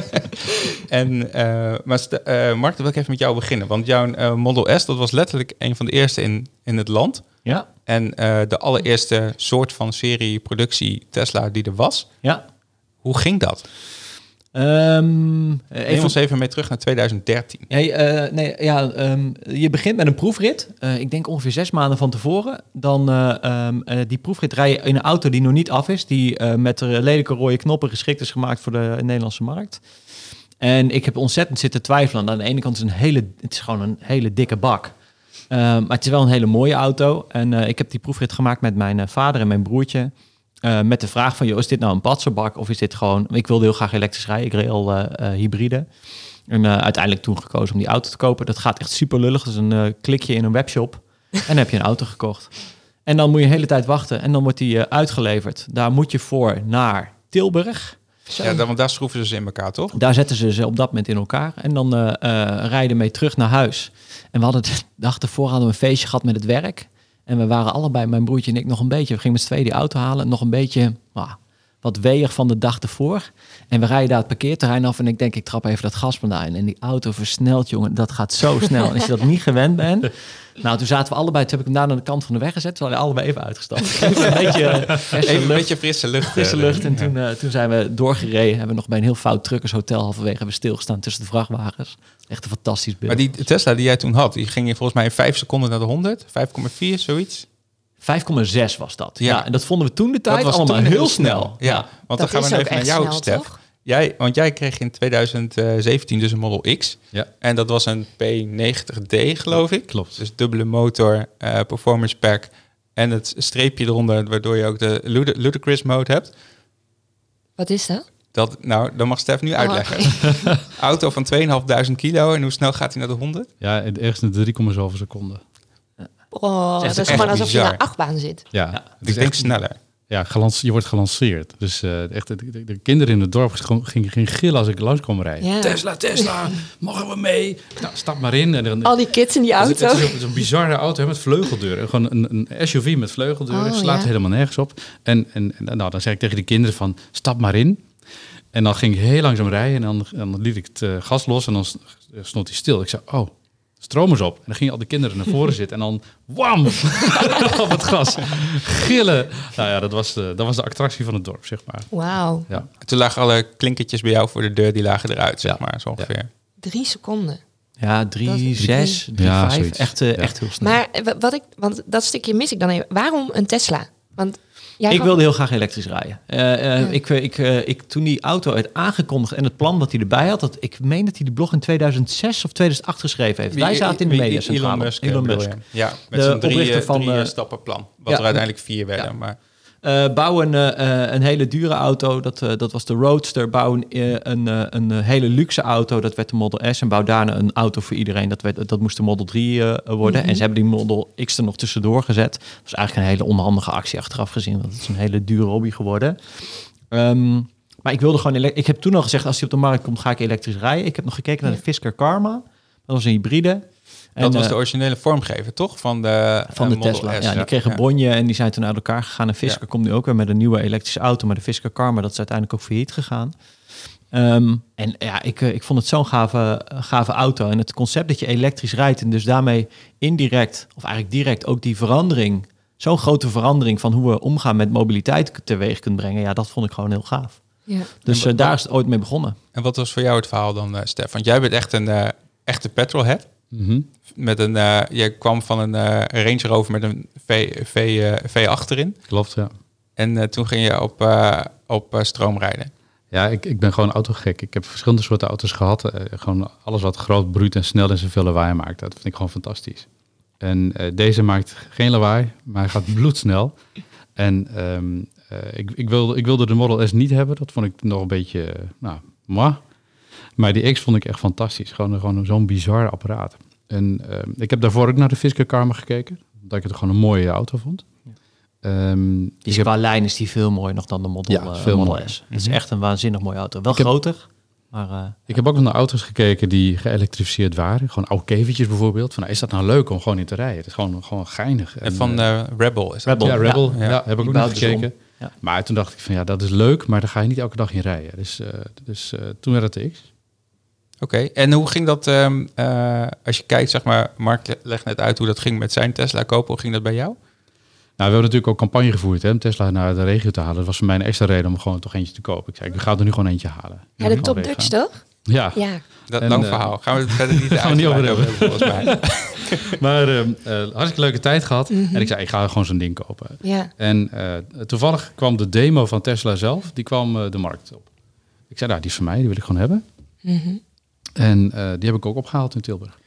Speaker 1: en, eh, maar eh, Mark, dan wil ik even met jou beginnen. Want jouw eh, Model S, dat was letterlijk een van de eerste in, in het land.
Speaker 6: Ja,
Speaker 1: En eh, de allereerste soort van serieproductie Tesla die er was.
Speaker 6: ja.
Speaker 1: Hoe ging dat? Neem
Speaker 6: even
Speaker 1: ons even mee terug naar 2013.
Speaker 6: Ja, eh, nee, ja, ehm, je begint met een proefrit. Eh, ik denk ongeveer zes maanden van tevoren. Dan eh, ehm, eh, die proefrit rij je in een auto die nog niet af is. Die met de lelijke rode knoppen geschikt is gemaakt voor de Nederlandse markt. En ik heb ontzettend zitten twijfelen. Aan de ene kant is het een hele, het is gewoon een hele dikke bak. Eh, maar het is wel een hele mooie auto. En eh, ik heb die proefrit gemaakt met mijn eh, vader en mijn broertje. Met de vraag van, joh, is dit nou een patserbak of is dit gewoon... Ik wilde heel graag elektrisch rijden. Ik reed al hybride. En uiteindelijk toen gekozen om die auto te kopen. Dat gaat echt super lullig. Dat is een klikje in een webshop. En dan heb je een auto gekocht. En dan moet je een hele tijd wachten. En dan wordt die uitgeleverd. Daar moet je voor naar Tilburg.
Speaker 1: Ja, dan, want daar schroeven ze ze in elkaar, toch?
Speaker 6: Daar zetten ze ze op dat moment in elkaar. En dan eh, eh, rijden mee terug naar huis. En we hadden de dag ervoor hadden we een feestje gehad met het werk. En we waren allebei, mijn broertje en ik, nog een beetje... We gingen met z'n tweeën die auto halen. Nog een beetje ah, wat weeig van de dag ervoor. En we rijden daar het parkeerterrein af. En ik denk, ik trap even dat gaspedaal in. En die auto versnelt, jongen. Dat gaat zo snel. En als je dat niet gewend bent... Nou, toen zaten we allebei... Toen heb ik hem daar aan de kant van de weg gezet. Toen hadden we allebei even uitgestapt. een beetje, eh,
Speaker 1: Even een
Speaker 6: lucht.
Speaker 1: beetje frisse lucht.
Speaker 6: Frisse
Speaker 1: eh,
Speaker 6: lucht. En toen, eh, toen zijn we doorgereden. Hebben we nog bij een heel fout truckershotel halverwege hebben we stilgestaan tussen de vrachtwagens. Echt een fantastisch beeld.
Speaker 1: Maar die Tesla die jij toen had, die ging je volgens mij in 5 seconden naar de 100, 5,4, zoiets.
Speaker 6: 5,6 was dat. Ja.
Speaker 1: Ja.
Speaker 6: en dat vonden we toen de tijd
Speaker 1: dat was
Speaker 6: allemaal
Speaker 1: toen
Speaker 6: heel snel.
Speaker 1: Ja, want
Speaker 2: Dat
Speaker 1: dan gaan we even naar jou,
Speaker 2: snel,
Speaker 1: Stef.
Speaker 2: toch?
Speaker 1: Jij, want jij kreeg in 2017 dus een Model X.
Speaker 4: Ja.
Speaker 1: En dat was een P90D, geloof ik.
Speaker 4: Klopt.
Speaker 1: Dus dubbele motor, eh, performance pack en het streepje eronder, waardoor je ook de Lud- ludicrous mode hebt.
Speaker 2: Wat is dat?
Speaker 1: Dat, nou, dan mag Stef nu
Speaker 2: Oh,
Speaker 1: uitleggen. Auto van 2.500 kilo en hoe snel gaat hij naar de 100?
Speaker 4: Ja, het ergste in 3,7 seconden.
Speaker 2: Oh,
Speaker 6: Het is
Speaker 2: dat is gewoon alsof je
Speaker 1: bizar.
Speaker 2: naar achtbaan zit.
Speaker 4: Ja,
Speaker 6: Ja,
Speaker 4: het
Speaker 1: Ik denk
Speaker 4: echt-
Speaker 1: sneller.
Speaker 4: Ja, gelans- je wordt gelanceerd. Dus eh, echt, de, de- de kinderen in het dorp gingen, gingen gillen als ik langs kwam rijden.
Speaker 2: Ja.
Speaker 4: Tesla, Tesla, mogen we mee? Nou, stap maar in. En dan,
Speaker 2: Al die kids in die auto.
Speaker 4: het is, een- het is een bizarre auto hè, met vleugeldeuren. Gewoon een, een SUV met vleugeldeuren.
Speaker 2: Oh,
Speaker 4: slaat
Speaker 2: ja.
Speaker 4: helemaal nergens op. En, en, en nou, dan zei ik tegen de kinderen van, stap maar in. En dan ging ik heel langzaam rijden. En dan, dan liet ik het eh, gas los en dan st- stond hij stil. Ik zei, oh, stroom is op. En dan gingen al de kinderen naar voren zitten. En dan, wam, op het gas. Gillen. Nou ja, dat was, de, dat was de attractie van het dorp, zeg maar.
Speaker 2: Wauw,
Speaker 4: Ja.
Speaker 1: Toen lagen alle klinkertjes bij jou voor de deur, die lagen eruit, zeg
Speaker 4: Ja.
Speaker 1: maar, zo ongeveer.
Speaker 2: drie seconden.
Speaker 6: Ja,
Speaker 2: Dat
Speaker 6: 3,
Speaker 2: is-
Speaker 6: 6, 3,
Speaker 4: Ja,
Speaker 6: 5.
Speaker 4: zoiets.
Speaker 6: Echt, eh,
Speaker 4: Ja.
Speaker 6: echt heel snel.
Speaker 2: Maar eh, wa- wat ik, want dat stukje mis ik dan even. Waarom een Tesla? Want jij
Speaker 6: ik
Speaker 2: kan-
Speaker 6: wilde heel graag elektrisch rijden. Eh, eh,
Speaker 2: Ja.
Speaker 6: ik, eh, ik, eh, ik, toen die auto werd aangekondigd en het plan dat hij erbij had, dat, ik meen dat hij die blog in 2006 of 2008 geschreven heeft. Wij zaten in de media
Speaker 1: Elon Musk.
Speaker 6: Elon Musk.
Speaker 1: Ja, met
Speaker 6: De
Speaker 1: zijn drie,
Speaker 6: oprichter
Speaker 1: eh,
Speaker 6: van,
Speaker 1: drie
Speaker 6: eh,
Speaker 1: eh, stappenplan. Wat
Speaker 6: ja.
Speaker 1: er uiteindelijk vier werden.
Speaker 6: Ja.
Speaker 1: Maar
Speaker 6: Eh, bouw een, eh, eh, een hele dure auto, dat, dat was de Roadster. Bouw een, een, een hele luxe auto, dat werd de Model S. En bouw daarna een auto voor iedereen, dat, werd, dat moest de Model 3 eh, worden. En ze hebben die Model X er nog tussendoor gezet. Dat was eigenlijk een hele onhandige actie achteraf gezien, want het is een hele dure hobby geworden. Ehm, maar ik wilde gewoon, ik heb toen al gezegd, als die op de markt komt, ga ik elektrisch rijden. Ik heb nog gekeken naar de Fisker Karma. Dat was een hybride.
Speaker 1: Dat was
Speaker 6: eh,
Speaker 1: de originele vormgever, toch? Van de,
Speaker 6: van
Speaker 1: eh,
Speaker 6: de
Speaker 1: Model
Speaker 6: Tesla.
Speaker 1: S.
Speaker 6: Ja, die kregen
Speaker 1: Ja.
Speaker 6: bonje en die zijn toen uit elkaar gegaan. En Fisker
Speaker 1: Ja.
Speaker 6: komt nu ook weer met een nieuwe elektrische auto. Maar de Fisker Karma, dat is uiteindelijk ook failliet gegaan. Ehm, en ja, ik, eh, ik vond het zo'n gave, gave auto. En het concept dat je elektrisch rijdt en dus daarmee indirect, of eigenlijk direct ook die verandering, zo'n grote verandering van hoe we omgaan met mobiliteit teweeg kunt brengen. Ja, dat vond ik gewoon heel gaaf.
Speaker 2: Ja.
Speaker 6: Dus daar is het ooit mee begonnen.
Speaker 1: En wat was voor jou het verhaal dan, eh Stef? Want jij bent echt een eh, echte petrolhead.
Speaker 4: Mhm.
Speaker 1: Met een, eh je kwam van een eh, Range Rover met een V, v, eh, V achterin.
Speaker 4: Klopt, ja.
Speaker 1: En toen ging je op, op stroom rijden.
Speaker 4: Ja, ik, ik ben gewoon autogek. Ik heb verschillende soorten auto's gehad. Eh, gewoon alles wat groot, bruut en snel en zoveel lawaai maakt. Dat vind ik gewoon fantastisch. En deze maakt geen lawaai, maar hij gaat bloedsnel. En ehm, eh, ik, ik, wilde, ik wilde de Model S niet hebben. Dat vond ik nog een beetje, nou, ma. Maar die X vond ik echt fantastisch. Gewoon, gewoon zo'n bizar apparaat. En ehm, ik heb daarvoor ook naar de Fisker Karma gekeken. Omdat ik het gewoon een mooie auto vond. Ehm,
Speaker 6: Die is
Speaker 4: heb-
Speaker 6: qua lijn is die veel mooier nog dan de Model,
Speaker 4: Ja,
Speaker 6: eh,
Speaker 4: veel
Speaker 6: Model
Speaker 4: mooier.
Speaker 6: S. Het is echt een waanzinnig mooie auto. Wel
Speaker 4: Ik heb-
Speaker 6: groter, maar eh,
Speaker 4: Ik heb ook naar auto's gekeken die geëlektrificeerd waren. Gewoon oude kevertjes bijvoorbeeld. Van, nou, is dat nou leuk om gewoon in te rijden? Het is gewoon, gewoon geinig.
Speaker 1: En van
Speaker 4: eh,
Speaker 1: Rebel is dat.
Speaker 6: Rebel.
Speaker 4: ja, Rebel.
Speaker 1: Ja.
Speaker 4: Ja, heb ik
Speaker 6: Die
Speaker 4: ook
Speaker 6: ze
Speaker 4: gekeken.
Speaker 6: Ja.
Speaker 4: Maar toen dacht ik van ja, dat is leuk, maar daar ga je niet elke dag in rijden. Dus, eh, dus eh, toen werd het de X.
Speaker 1: Oké, en hoe ging dat, ehm, eh, als je kijkt, zeg maar, Mark le- legt net uit hoe dat ging met zijn Tesla kopen. Hoe ging dat bij jou?
Speaker 4: Nou, we hebben natuurlijk ook campagne gevoerd hè, om Tesla naar de regio te halen. Dat was voor mij een extra reden om gewoon toch eentje te kopen. Ik zei, ik ga er nu gewoon eentje halen.
Speaker 2: Ja, de Top. Dutch toch?
Speaker 4: Ja,
Speaker 2: Ja.
Speaker 1: Dat
Speaker 4: En,
Speaker 1: lang
Speaker 4: eh,
Speaker 1: verhaal. Gaan we het verder niet
Speaker 4: gaan we niet over
Speaker 1: volgens mij.
Speaker 4: maar ehm, eh, hartstikke leuke tijd gehad. En ik zei, ik ga gewoon zo'n ding kopen.
Speaker 2: Ja.
Speaker 4: En eh, toevallig kwam de demo van Tesla zelf, die kwam eh, de markt op. Ik zei, nou, die is van mij, die wil ik gewoon hebben. En eh, die heb ik ook opgehaald in Tilburg.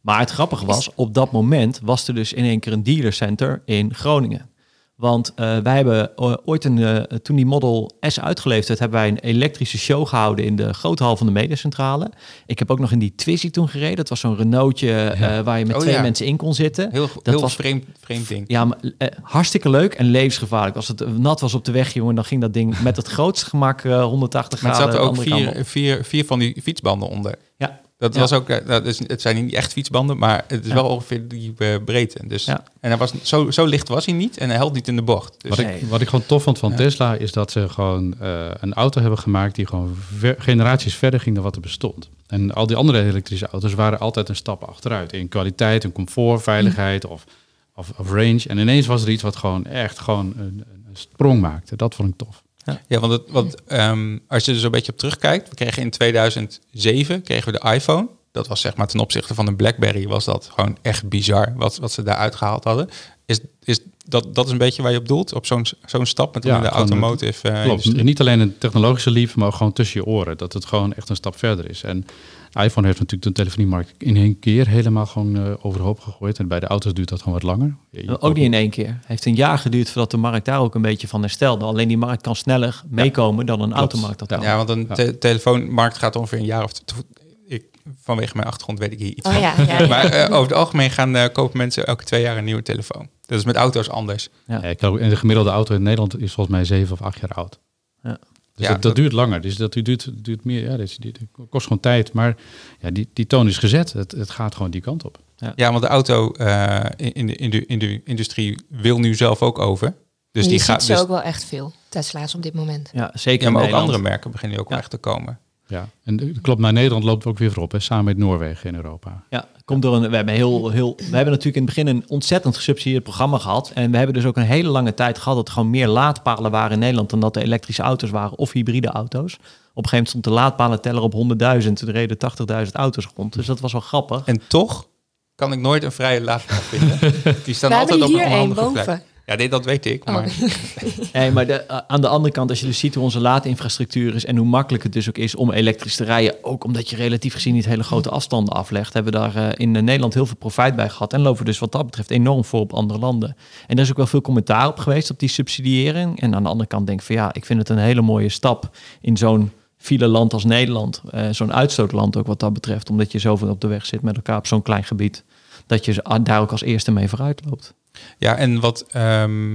Speaker 6: Maar het grappige was, op dat moment was er dus in één keer een dealercenter in Groningen. Want eh, wij hebben eh, ooit een, eh, toen die Model S uitgeleverd werd, hebben wij een elektrische show gehouden in de grote hal van de mediacentrale. Ik heb ook nog in die Twizy toen gereden. Dat was zo'n Renaultje eh, waar je met
Speaker 1: Oh,
Speaker 6: twee
Speaker 1: ja.
Speaker 6: mensen in kon zitten.
Speaker 1: Heel,
Speaker 6: Dat
Speaker 1: heel
Speaker 6: was-
Speaker 1: vreemd, vreemd ding.
Speaker 6: Ja, maar, hartstikke leuk en levensgevaarlijk. Als het nat was op de weg, jongen, dan ging dat ding met het grootste gemak eh, 180
Speaker 1: Maar er
Speaker 6: graden.
Speaker 1: zaten ook vier, vier, vier van die fietsbanden onder.
Speaker 6: Ja,
Speaker 1: Dat
Speaker 6: Ja.
Speaker 1: was ook, eh, dat is, het zijn niet echt fietsbanden, maar het is
Speaker 6: Ja.
Speaker 1: wel ongeveer die eh, breedte. Dus,
Speaker 6: Ja.
Speaker 1: En hij was, zo, zo licht was hij niet en hij held niet in de bocht. Dus,
Speaker 4: Wat,
Speaker 6: Nee.
Speaker 4: ik, wat ik gewoon tof vond van
Speaker 1: Ja.
Speaker 4: Tesla is dat ze gewoon eh, een auto hebben gemaakt die gewoon ver- generaties verder ging dan wat er bestond. En al die andere elektrische auto's waren altijd een stap achteruit in kwaliteit, in comfort, veiligheid of, of, of range. En ineens was er iets wat gewoon echt gewoon een, een sprong maakte. Dat vond ik tof.
Speaker 1: Ja, want, het, want ehm, als je er zo'n beetje op terugkijkt, we kregen in 2007 kregen we de iPhone. Dat was zeg maar ten opzichte van de BlackBerry was dat gewoon echt bizar wat, wat ze daar uitgehaald hadden. Is, is dat, dat is een beetje waar je op doelt, op zo'n zo'n stap met
Speaker 4: Ja,
Speaker 1: de
Speaker 4: gewoon,
Speaker 1: automotive eh,
Speaker 4: Klopt. Niet alleen een technologische lief, maar ook gewoon tussen je oren. Dat het gewoon echt een stap verder is. En iPhone heeft natuurlijk de telefoniemarkt in één keer helemaal gewoon eh, overhoop gegooid. En bij de auto's duurt dat gewoon wat langer. Je- je
Speaker 6: ook niet in één keer. Het heeft een jaar geduurd voordat de markt daar ook een beetje van herstelde. Alleen die markt kan sneller meekomen dan een automarkt dat kan.
Speaker 1: Ja, want een te- telefoonmarkt gaat ongeveer een jaar of... Ik, vanwege mijn achtergrond weet ik hier iets
Speaker 2: Oh
Speaker 1: van.
Speaker 2: ja, ja, ja.
Speaker 1: Maar eh, over het algemeen gaan eh, kopen mensen elke twee jaar een nieuwe telefoon. Dat is met auto's anders.
Speaker 4: Ja, ik geloof, en de gemiddelde auto in Nederland is volgens mij zeven of acht jaar oud.
Speaker 6: Ja.
Speaker 4: Dus
Speaker 1: Ja,
Speaker 4: dat, dat
Speaker 1: dat-
Speaker 4: duurt langer. Dus dat duurt, duurt meer. Ja, dat, is- die, die kost gewoon tijd. Maar ja, die, die toon is gezet. Het, het gaat gewoon die kant op.
Speaker 1: Ja, want de auto eh, in, de, in, de, in de industrie wil nu zelf ook over. Dus die gaat.
Speaker 2: ze
Speaker 1: Dus,
Speaker 2: ook wel echt veel, Tesla's op dit moment.
Speaker 6: Ja, zeker
Speaker 1: ja, maar ook
Speaker 6: Nederland.
Speaker 1: andere merken beginnen nu ook wel
Speaker 6: Ja.
Speaker 1: echt te komen.
Speaker 4: Ja. En de- klopt, maar Nederland loopt ook weer voorop. Hè, samen met Noorwegen in Europa.
Speaker 6: Ja, komt door een. We hebben heel, heel. We hebben natuurlijk in het begin een ontzettend gesubsidieerd programma gehad. En we hebben dus ook een hele lange tijd gehad dat er gewoon meer laadpalen waren in Nederland dan dat er elektrische auto's waren of hybride auto's. Op een gegeven moment stond de laadpalenteller op 100.000. Toen reden 80.000 auto's rond. Dus dat was wel grappig.
Speaker 1: En toch kan ik nooit een vrije laadpaal vinden. Die staan
Speaker 2: We
Speaker 1: altijd op een
Speaker 2: hier één
Speaker 1: onhandige plek. Ja, nee, dat weet ik.
Speaker 2: Oh.
Speaker 1: Maar
Speaker 6: Nee, maar de, eh, aan de andere kant, als je dus ziet hoe onze laadinfrastructuur is en hoe makkelijk het dus ook is om elektrisch te rijden, ook omdat je relatief gezien niet hele grote afstanden aflegt, hebben we daar eh, in eh, Nederland heel veel profijt bij gehad en lopen we dus wat dat betreft enorm voor op andere landen. En er is ook wel veel commentaar op geweest op die subsidiëring. En aan de andere kant denk ik van ja, ik vind het een hele mooie stap in zo'n file land als Nederland, eh, zo'n uitstootland ook wat dat betreft, omdat je zoveel op de weg zit met elkaar op zo'n klein gebied, dat je daar ook als eerste mee vooruit loopt.
Speaker 1: Ja, en wat. ehm,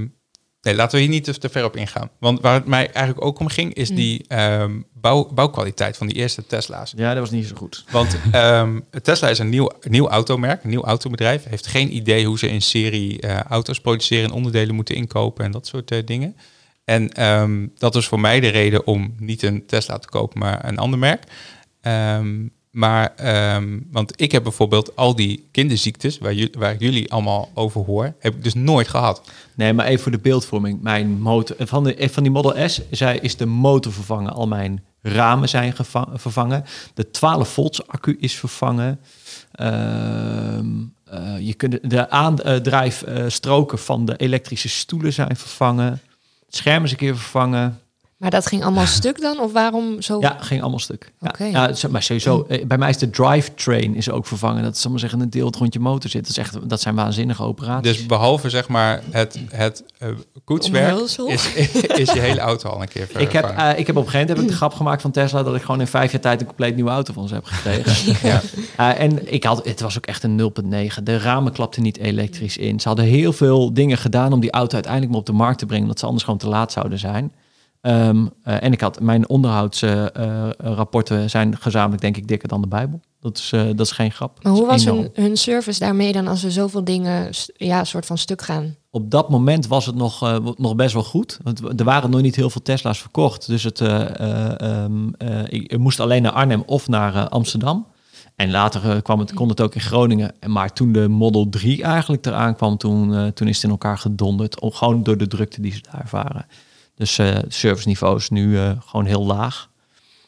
Speaker 1: nee, laten we hier niet te, te ver op ingaan. Want waar het mij eigenlijk ook om ging, is die ehm, bouw, bouwkwaliteit van die eerste Tesla's.
Speaker 6: Ja, dat was niet zo goed.
Speaker 1: Want ehm, Tesla is een nieuw, nieuw automerk, een nieuw autobedrijf. Heeft geen idee hoe ze in serie eh, auto's produceren en onderdelen moeten inkopen en dat soort eh, dingen. En ehm, dat is voor mij de reden om niet een Tesla te kopen, maar een ander merk. Ehm, maar, ehm, want ik heb bijvoorbeeld al die kinderziektes waar, waar jullie allemaal over hoor, heb ik dus nooit gehad.
Speaker 6: Nee, maar even voor de beeldvorming. Mijn motor, van, de, van die Model S zij is de motor vervangen. Al mijn ramen zijn vervangen. De 12 volts accu is vervangen. Ehm, eh, je kunt de aandrijfstroken van de elektrische stoelen zijn vervangen. Het scherm is een keer vervangen.
Speaker 2: Maar dat ging allemaal stuk dan? Of waarom zo?
Speaker 6: Ja, ging allemaal stuk. Ja. Maar sowieso, eh, bij mij is de drivetrain is ook vervangen. Dat is allemaal zeggen een deel rond je motor zit. Dat, is echt, dat zijn waanzinnige operaties.
Speaker 1: Dus behalve zeg maar het, het eh, koetswerk, is, is je hele auto al een keer
Speaker 6: ik heb,
Speaker 1: vervangen.
Speaker 6: eh, ik heb op een gegeven moment heb ik de grap gemaakt van Tesla dat ik gewoon in vijf jaar tijd een compleet nieuwe auto van ze heb gekregen.
Speaker 1: Ja.
Speaker 6: Eh, en ik had, het was ook echt een 0,9. De ramen klapten niet elektrisch in. Ze hadden heel veel dingen gedaan om die auto uiteindelijk maar op de markt te brengen, omdat ze anders gewoon te laat zouden zijn. Ehm, eh, en ik had mijn onderhoudsrapporten zijn gezamenlijk denk ik dikker dan de Bijbel. Dat is, eh, dat is geen grap.
Speaker 2: Maar hoe was hun, hun service daarmee dan als er zoveel dingen ja, soort van stuk gaan?
Speaker 6: Op dat moment was het nog, eh, nog best wel goed. Want er waren nog niet heel veel Tesla's verkocht. Dus het, eh, eh, ehm, eh, ik, moest alleen naar Arnhem of naar eh, Amsterdam. En later eh, kwam het, kon het ook in Groningen. En Maar toen de Model 3 eigenlijk eraan kwam, toen, eh, toen is het in elkaar gedonderd. Om, gewoon door de drukte die ze daar ervaren. Dus eh serviceniveau is nu eh, gewoon heel laag.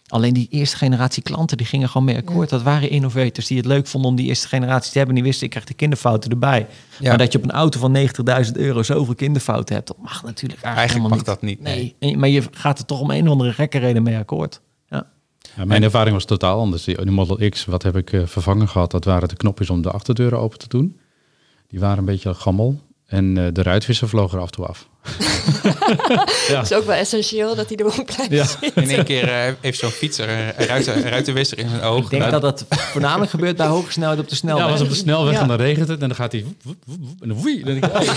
Speaker 6: Alleen die eerste generatie klanten, die gingen gewoon mee akkoord. Dat waren innovators die het leuk vonden om die eerste generatie te hebben. Die wisten, ik krijg de kinderfouten erbij.
Speaker 1: Ja.
Speaker 6: Maar dat je op een auto van 90.000 euro zoveel kinderfouten hebt, dat mag natuurlijk eigenlijk,
Speaker 1: Eigenlijk mag dat niet.
Speaker 6: Nee. Maar je gaat er toch om een of andere gekke reden mee akkoord. Ja.
Speaker 4: Ja, mijn ervaring was totaal anders. Die die Model X, wat heb ik eh, vervangen gehad? Dat waren de knopjes om de achterdeuren open te doen. Die waren een beetje gammel. En eh, de ruitwisser vloog er af en toe af.
Speaker 2: Het is ook wel essentieel dat hij erop blijft
Speaker 4: Ja.
Speaker 2: zitten.
Speaker 1: In één keer eh, heeft zo'n fietser een ruiten, een ruitenwisser in zijn oog.
Speaker 6: Ik denk
Speaker 1: Nou,
Speaker 6: dat dat voornamelijk gebeurt bij hoge snelheid op de snelweg.
Speaker 4: Ja, was op de snelweg
Speaker 6: Ja.
Speaker 4: en dan regent het en dan gaat hij... woep, woep, woep, woep, en dan woei. Dan denk ik, hey.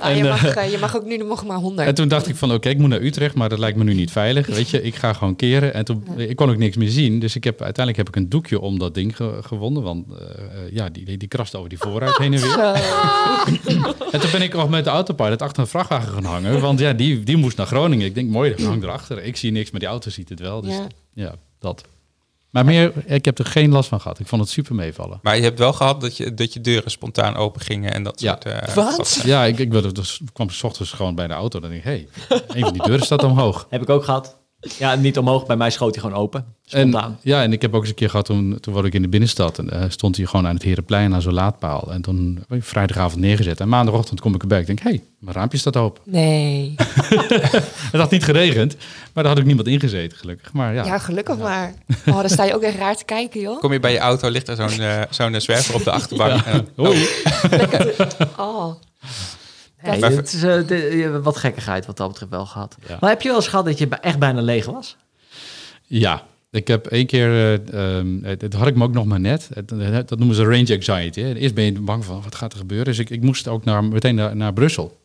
Speaker 2: Ah, je, mag, eh, je mag ook nu nog maar 100.
Speaker 4: En toen dacht ik van oké, ik moet naar Utrecht, maar dat lijkt me nu niet veilig. Weet je, ik ga gewoon keren. En toen, ik kon ook niks meer zien. Dus ik heb, uiteindelijk heb ik een doekje om dat ding ge- gewonnen. Want eh, eh, ja, die, die, die krast over die voorruit heen en weer. En toen ben ik nog met de autopilot achter een vrachtwagen gaan hangen. Want ja, die, die moest naar Groningen. Ik denk, mooi, dat hangt erachter. Ik zie niks, maar die auto ziet het wel. Dus
Speaker 2: Ja.
Speaker 4: ja, dat. Maar meer, ik heb er geen last van gehad. Ik vond het super meevallen.
Speaker 1: Maar je hebt wel gehad dat je, dat je deuren spontaan open gingen en dat
Speaker 4: Ja.
Speaker 1: soort... eh,
Speaker 2: Wat?
Speaker 4: Ja, ik, ik wilde, dus, kwam s ochtends gewoon bij de auto. Dan denk ik, hé, hey, een van die deuren staat omhoog.
Speaker 6: Heb ik ook gehad. Ja, niet omhoog. Bij mij schoot hij gewoon open. Spontaan.
Speaker 4: En, ja, en ik heb ook eens een keer gehad, toen, toen was ik in de binnenstad. En eh, stond hij gewoon aan het Herenplein aan zo'n laadpaal. En toen heb ik vrijdagavond neergezet. En maandagochtend kom ik erbij. Ik denk, hé, hey, mijn raampje staat open.
Speaker 2: Nee.
Speaker 4: Het had niet geregend, maar daar had ook niemand ingezeten, gelukkig. Maar ja,
Speaker 2: Ja, gelukkig maar. Oh, dan sta je ook echt raar te kijken, joh.
Speaker 1: Kom je bij je auto, ligt er zo'n eh, zo'n zwerver op de achterbank. En,
Speaker 4: Oei.
Speaker 2: Oh.
Speaker 6: Nee,
Speaker 1: Maar-
Speaker 6: het is eh, de- eh, wat gekkigheid wat dat betreft wel gehad.
Speaker 4: Ja.
Speaker 6: Maar heb je wel eens gehad dat je echt bijna leeg was?
Speaker 4: ja. Ik heb één keer, ehm, het- dat had ik me ook nog maar net. Het- het- dat noemen ze range anxiety. Hè. Eerst ben je bang van, wat gaat er gebeuren? Dus ik, ik moest ook naar, meteen naar, naar Brussel.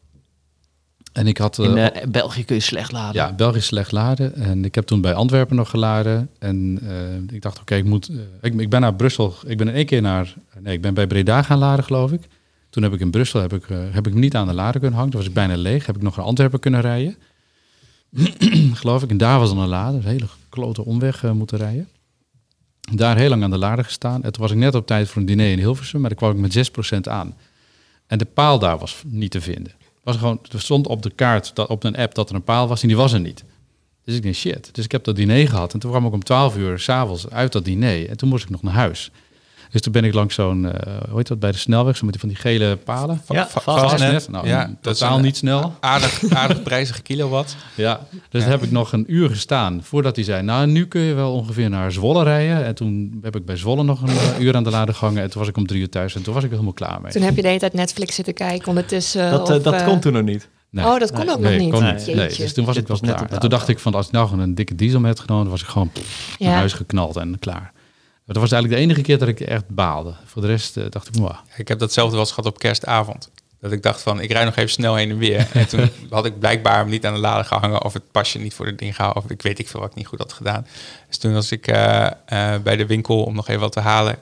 Speaker 4: En ik had...
Speaker 6: In België kun je slecht laden.
Speaker 4: Ja, Belgisch slecht laden. En ik heb toen bij Antwerpen nog geladen. En ik dacht, oké, ik moet. ik, ik ben naar Brussel. Ik ben in één keer naar. Nee, ik ben bij Breda gaan laden, geloof ik. Toen heb ik in Brussel heb ik, eh, heb ik me niet aan de lader kunnen hangen. Toen was ik bijna leeg. Heb ik nog naar Antwerpen kunnen rijden. geloof ik. En daar was dan een lader. Een hele klote omweg eh, moeten rijden. Daar heel lang aan de lader gestaan. En toen was ik net op tijd voor een diner in Hilversum. Maar dan kwam ik met 6% aan. En de paal daar was niet te vinden. Was gewoon, er stond op de kaart, dat, op een app, dat er een paal was en die was er niet. Dus ik denk, shit. Dus ik heb dat diner gehad. En toen kwam ik om 12 uur s'avonds uit dat diner. En toen moest ik nog naar huis. Dus toen ben ik langs zo'n, eh, hoe heet dat, bij de snelweg, zo met die van die gele palen.
Speaker 6: Ja,
Speaker 1: Va-
Speaker 6: vast.
Speaker 1: vastnet.
Speaker 4: Nou,
Speaker 1: Ja, dat is
Speaker 4: totaal
Speaker 1: een-
Speaker 4: niet snel.
Speaker 1: aardig, aardig prijzige kilowatt.
Speaker 4: Ja, dus heb ik nog een uur gestaan voordat hij zei, nou, nu kun je wel ongeveer naar Zwolle rijden. En toen heb ik bij Zwolle nog een eh, uur aan de lader gehangen. En toen was ik om drie uur thuis en toen was ik helemaal klaar mee.
Speaker 2: Toen heb je de hele tijd Netflix zitten kijken ondertussen.
Speaker 6: Dat,
Speaker 2: of,
Speaker 6: dat
Speaker 2: eh,
Speaker 6: kon toen nog niet.
Speaker 4: Nee.
Speaker 2: Oh, dat kon ook nog niet.
Speaker 4: kon
Speaker 6: Nee.
Speaker 4: niet. Nee,
Speaker 2: Jeetje.
Speaker 4: dus toen was
Speaker 6: Dit
Speaker 4: ik wel
Speaker 6: was
Speaker 4: klaar. En toen dacht ik van, als ik nou gewoon een dikke diesel had genomen, was ik gewoon pff, naar
Speaker 2: Ja.
Speaker 4: huis geknald en klaar. Maar dat was eigenlijk de enige keer dat ik echt baalde. Voor de rest eh, dacht ik, "Mwah."
Speaker 1: Ik heb datzelfde wel eens gehad op kerstavond. Dat ik dacht van, ik rijd nog even snel heen en weer. En toen had ik blijkbaar hem niet aan de lader gehangen... of het pasje niet voor het ding gehouden... of ik weet ik veel wat ik niet goed had gedaan. Dus toen was ik eh, eh, bij de winkel om nog even wat te halen.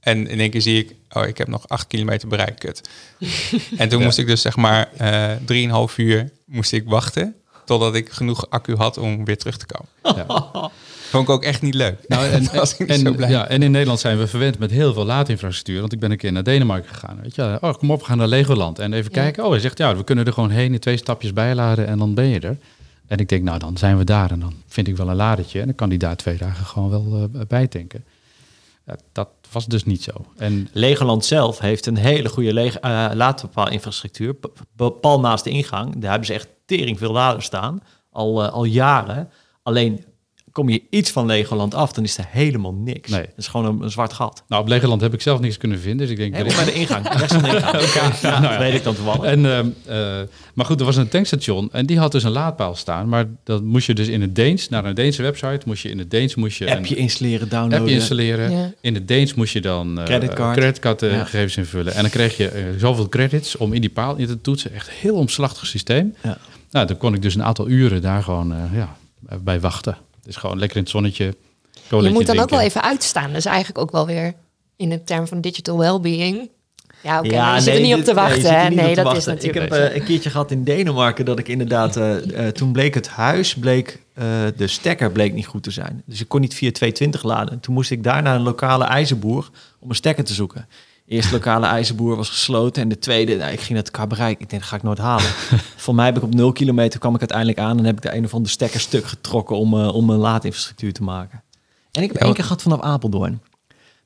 Speaker 1: En in één keer zie ik, oh, ik heb nog acht kilometer bereikt, kut. en toen moest ik dus zeg maar eh drieënhalf uur moest ik wachten... totdat ik genoeg accu had om weer terug te komen.
Speaker 4: Ja.
Speaker 1: Vond ik ook echt niet leuk.
Speaker 4: Nou, en,
Speaker 1: was ik niet
Speaker 4: en,
Speaker 1: zo blij.
Speaker 4: Ja, en in Nederland zijn we verwend met heel veel laadinfrastructuur. Want ik ben een keer naar Denemarken gegaan. Weet je, oh, kom op, we gaan naar Legoland. En even
Speaker 2: Ja.
Speaker 4: kijken. Oh, hij zegt, ja, we kunnen er gewoon heen in twee stapjes bijladen en dan ben je er. En ik denk, nou, dan zijn we daar en dan vind ik wel een ladertje. En dan kan die daar twee dagen gewoon wel uh, bijtanken. Ja, dat was dus niet zo. En
Speaker 6: Legoland zelf heeft een hele goede leg- eh, laadpaalinfrastructuur. P- p- Pal naast de ingang. Daar hebben ze echt tering veel laders staan. Al, eh, al jaren. Alleen kom je iets van Legoland af, dan is er helemaal niks.
Speaker 4: Nee.
Speaker 6: Het is gewoon een, een zwart gat.
Speaker 4: Nou, op Legoland heb ik zelf niks kunnen vinden. Dus ik denk...
Speaker 6: Helemaal bij de ingang. Rechts van de ingang. Ja,
Speaker 4: nou ja.
Speaker 6: weet ik dan toevallig.
Speaker 4: En, ehm, eh, maar goed, er was een tankstation en die had dus een laadpaal staan. Maar dat moest je dus in het Deens, naar een Deense website, moest je in het Deens moest je
Speaker 6: Appje
Speaker 4: een
Speaker 6: installeren, downloaden.
Speaker 4: appje installeren.
Speaker 2: Ja.
Speaker 4: In het Deens moest je dan eh
Speaker 6: Creditcard.
Speaker 4: creditcardgegevens
Speaker 6: Ja.
Speaker 4: invullen. En dan kreeg je eh, zoveel credits om in die paal in te toetsen. Echt een heel omslachtig systeem.
Speaker 6: Ja.
Speaker 4: Nou, dan kon ik dus een aantal uren daar gewoon eh, ja, bij wachten. Dus gewoon lekker in het zonnetje.
Speaker 2: Je moet dan ook wel even uitstaan. Dus eigenlijk ook wel weer in de term van digital well-being. Ja, oké, je zit er niet op te wachten. Nee, dat is natuurlijk...
Speaker 6: Ik heb eh, een keertje gehad in Denemarken dat ik inderdaad... eh, eh, toen bleek het huis, bleek, eh, de stekker bleek niet goed te zijn. Dus ik kon niet via 220 laden. Toen moest ik daar naar een lokale ijzerboer om een stekker te zoeken. Eerste lokale ijzerboer was gesloten en de tweede, nou, ik ging het qua bereik. Ik denk, dat ga ik nooit halen. Voor mij heb ik op 0 kilometer kwam ik uiteindelijk aan en heb ik de een of andere stekker stuk getrokken om, eh, om een laadinfrastructuur te maken. En ik heb één keer gehad vanaf Apeldoorn.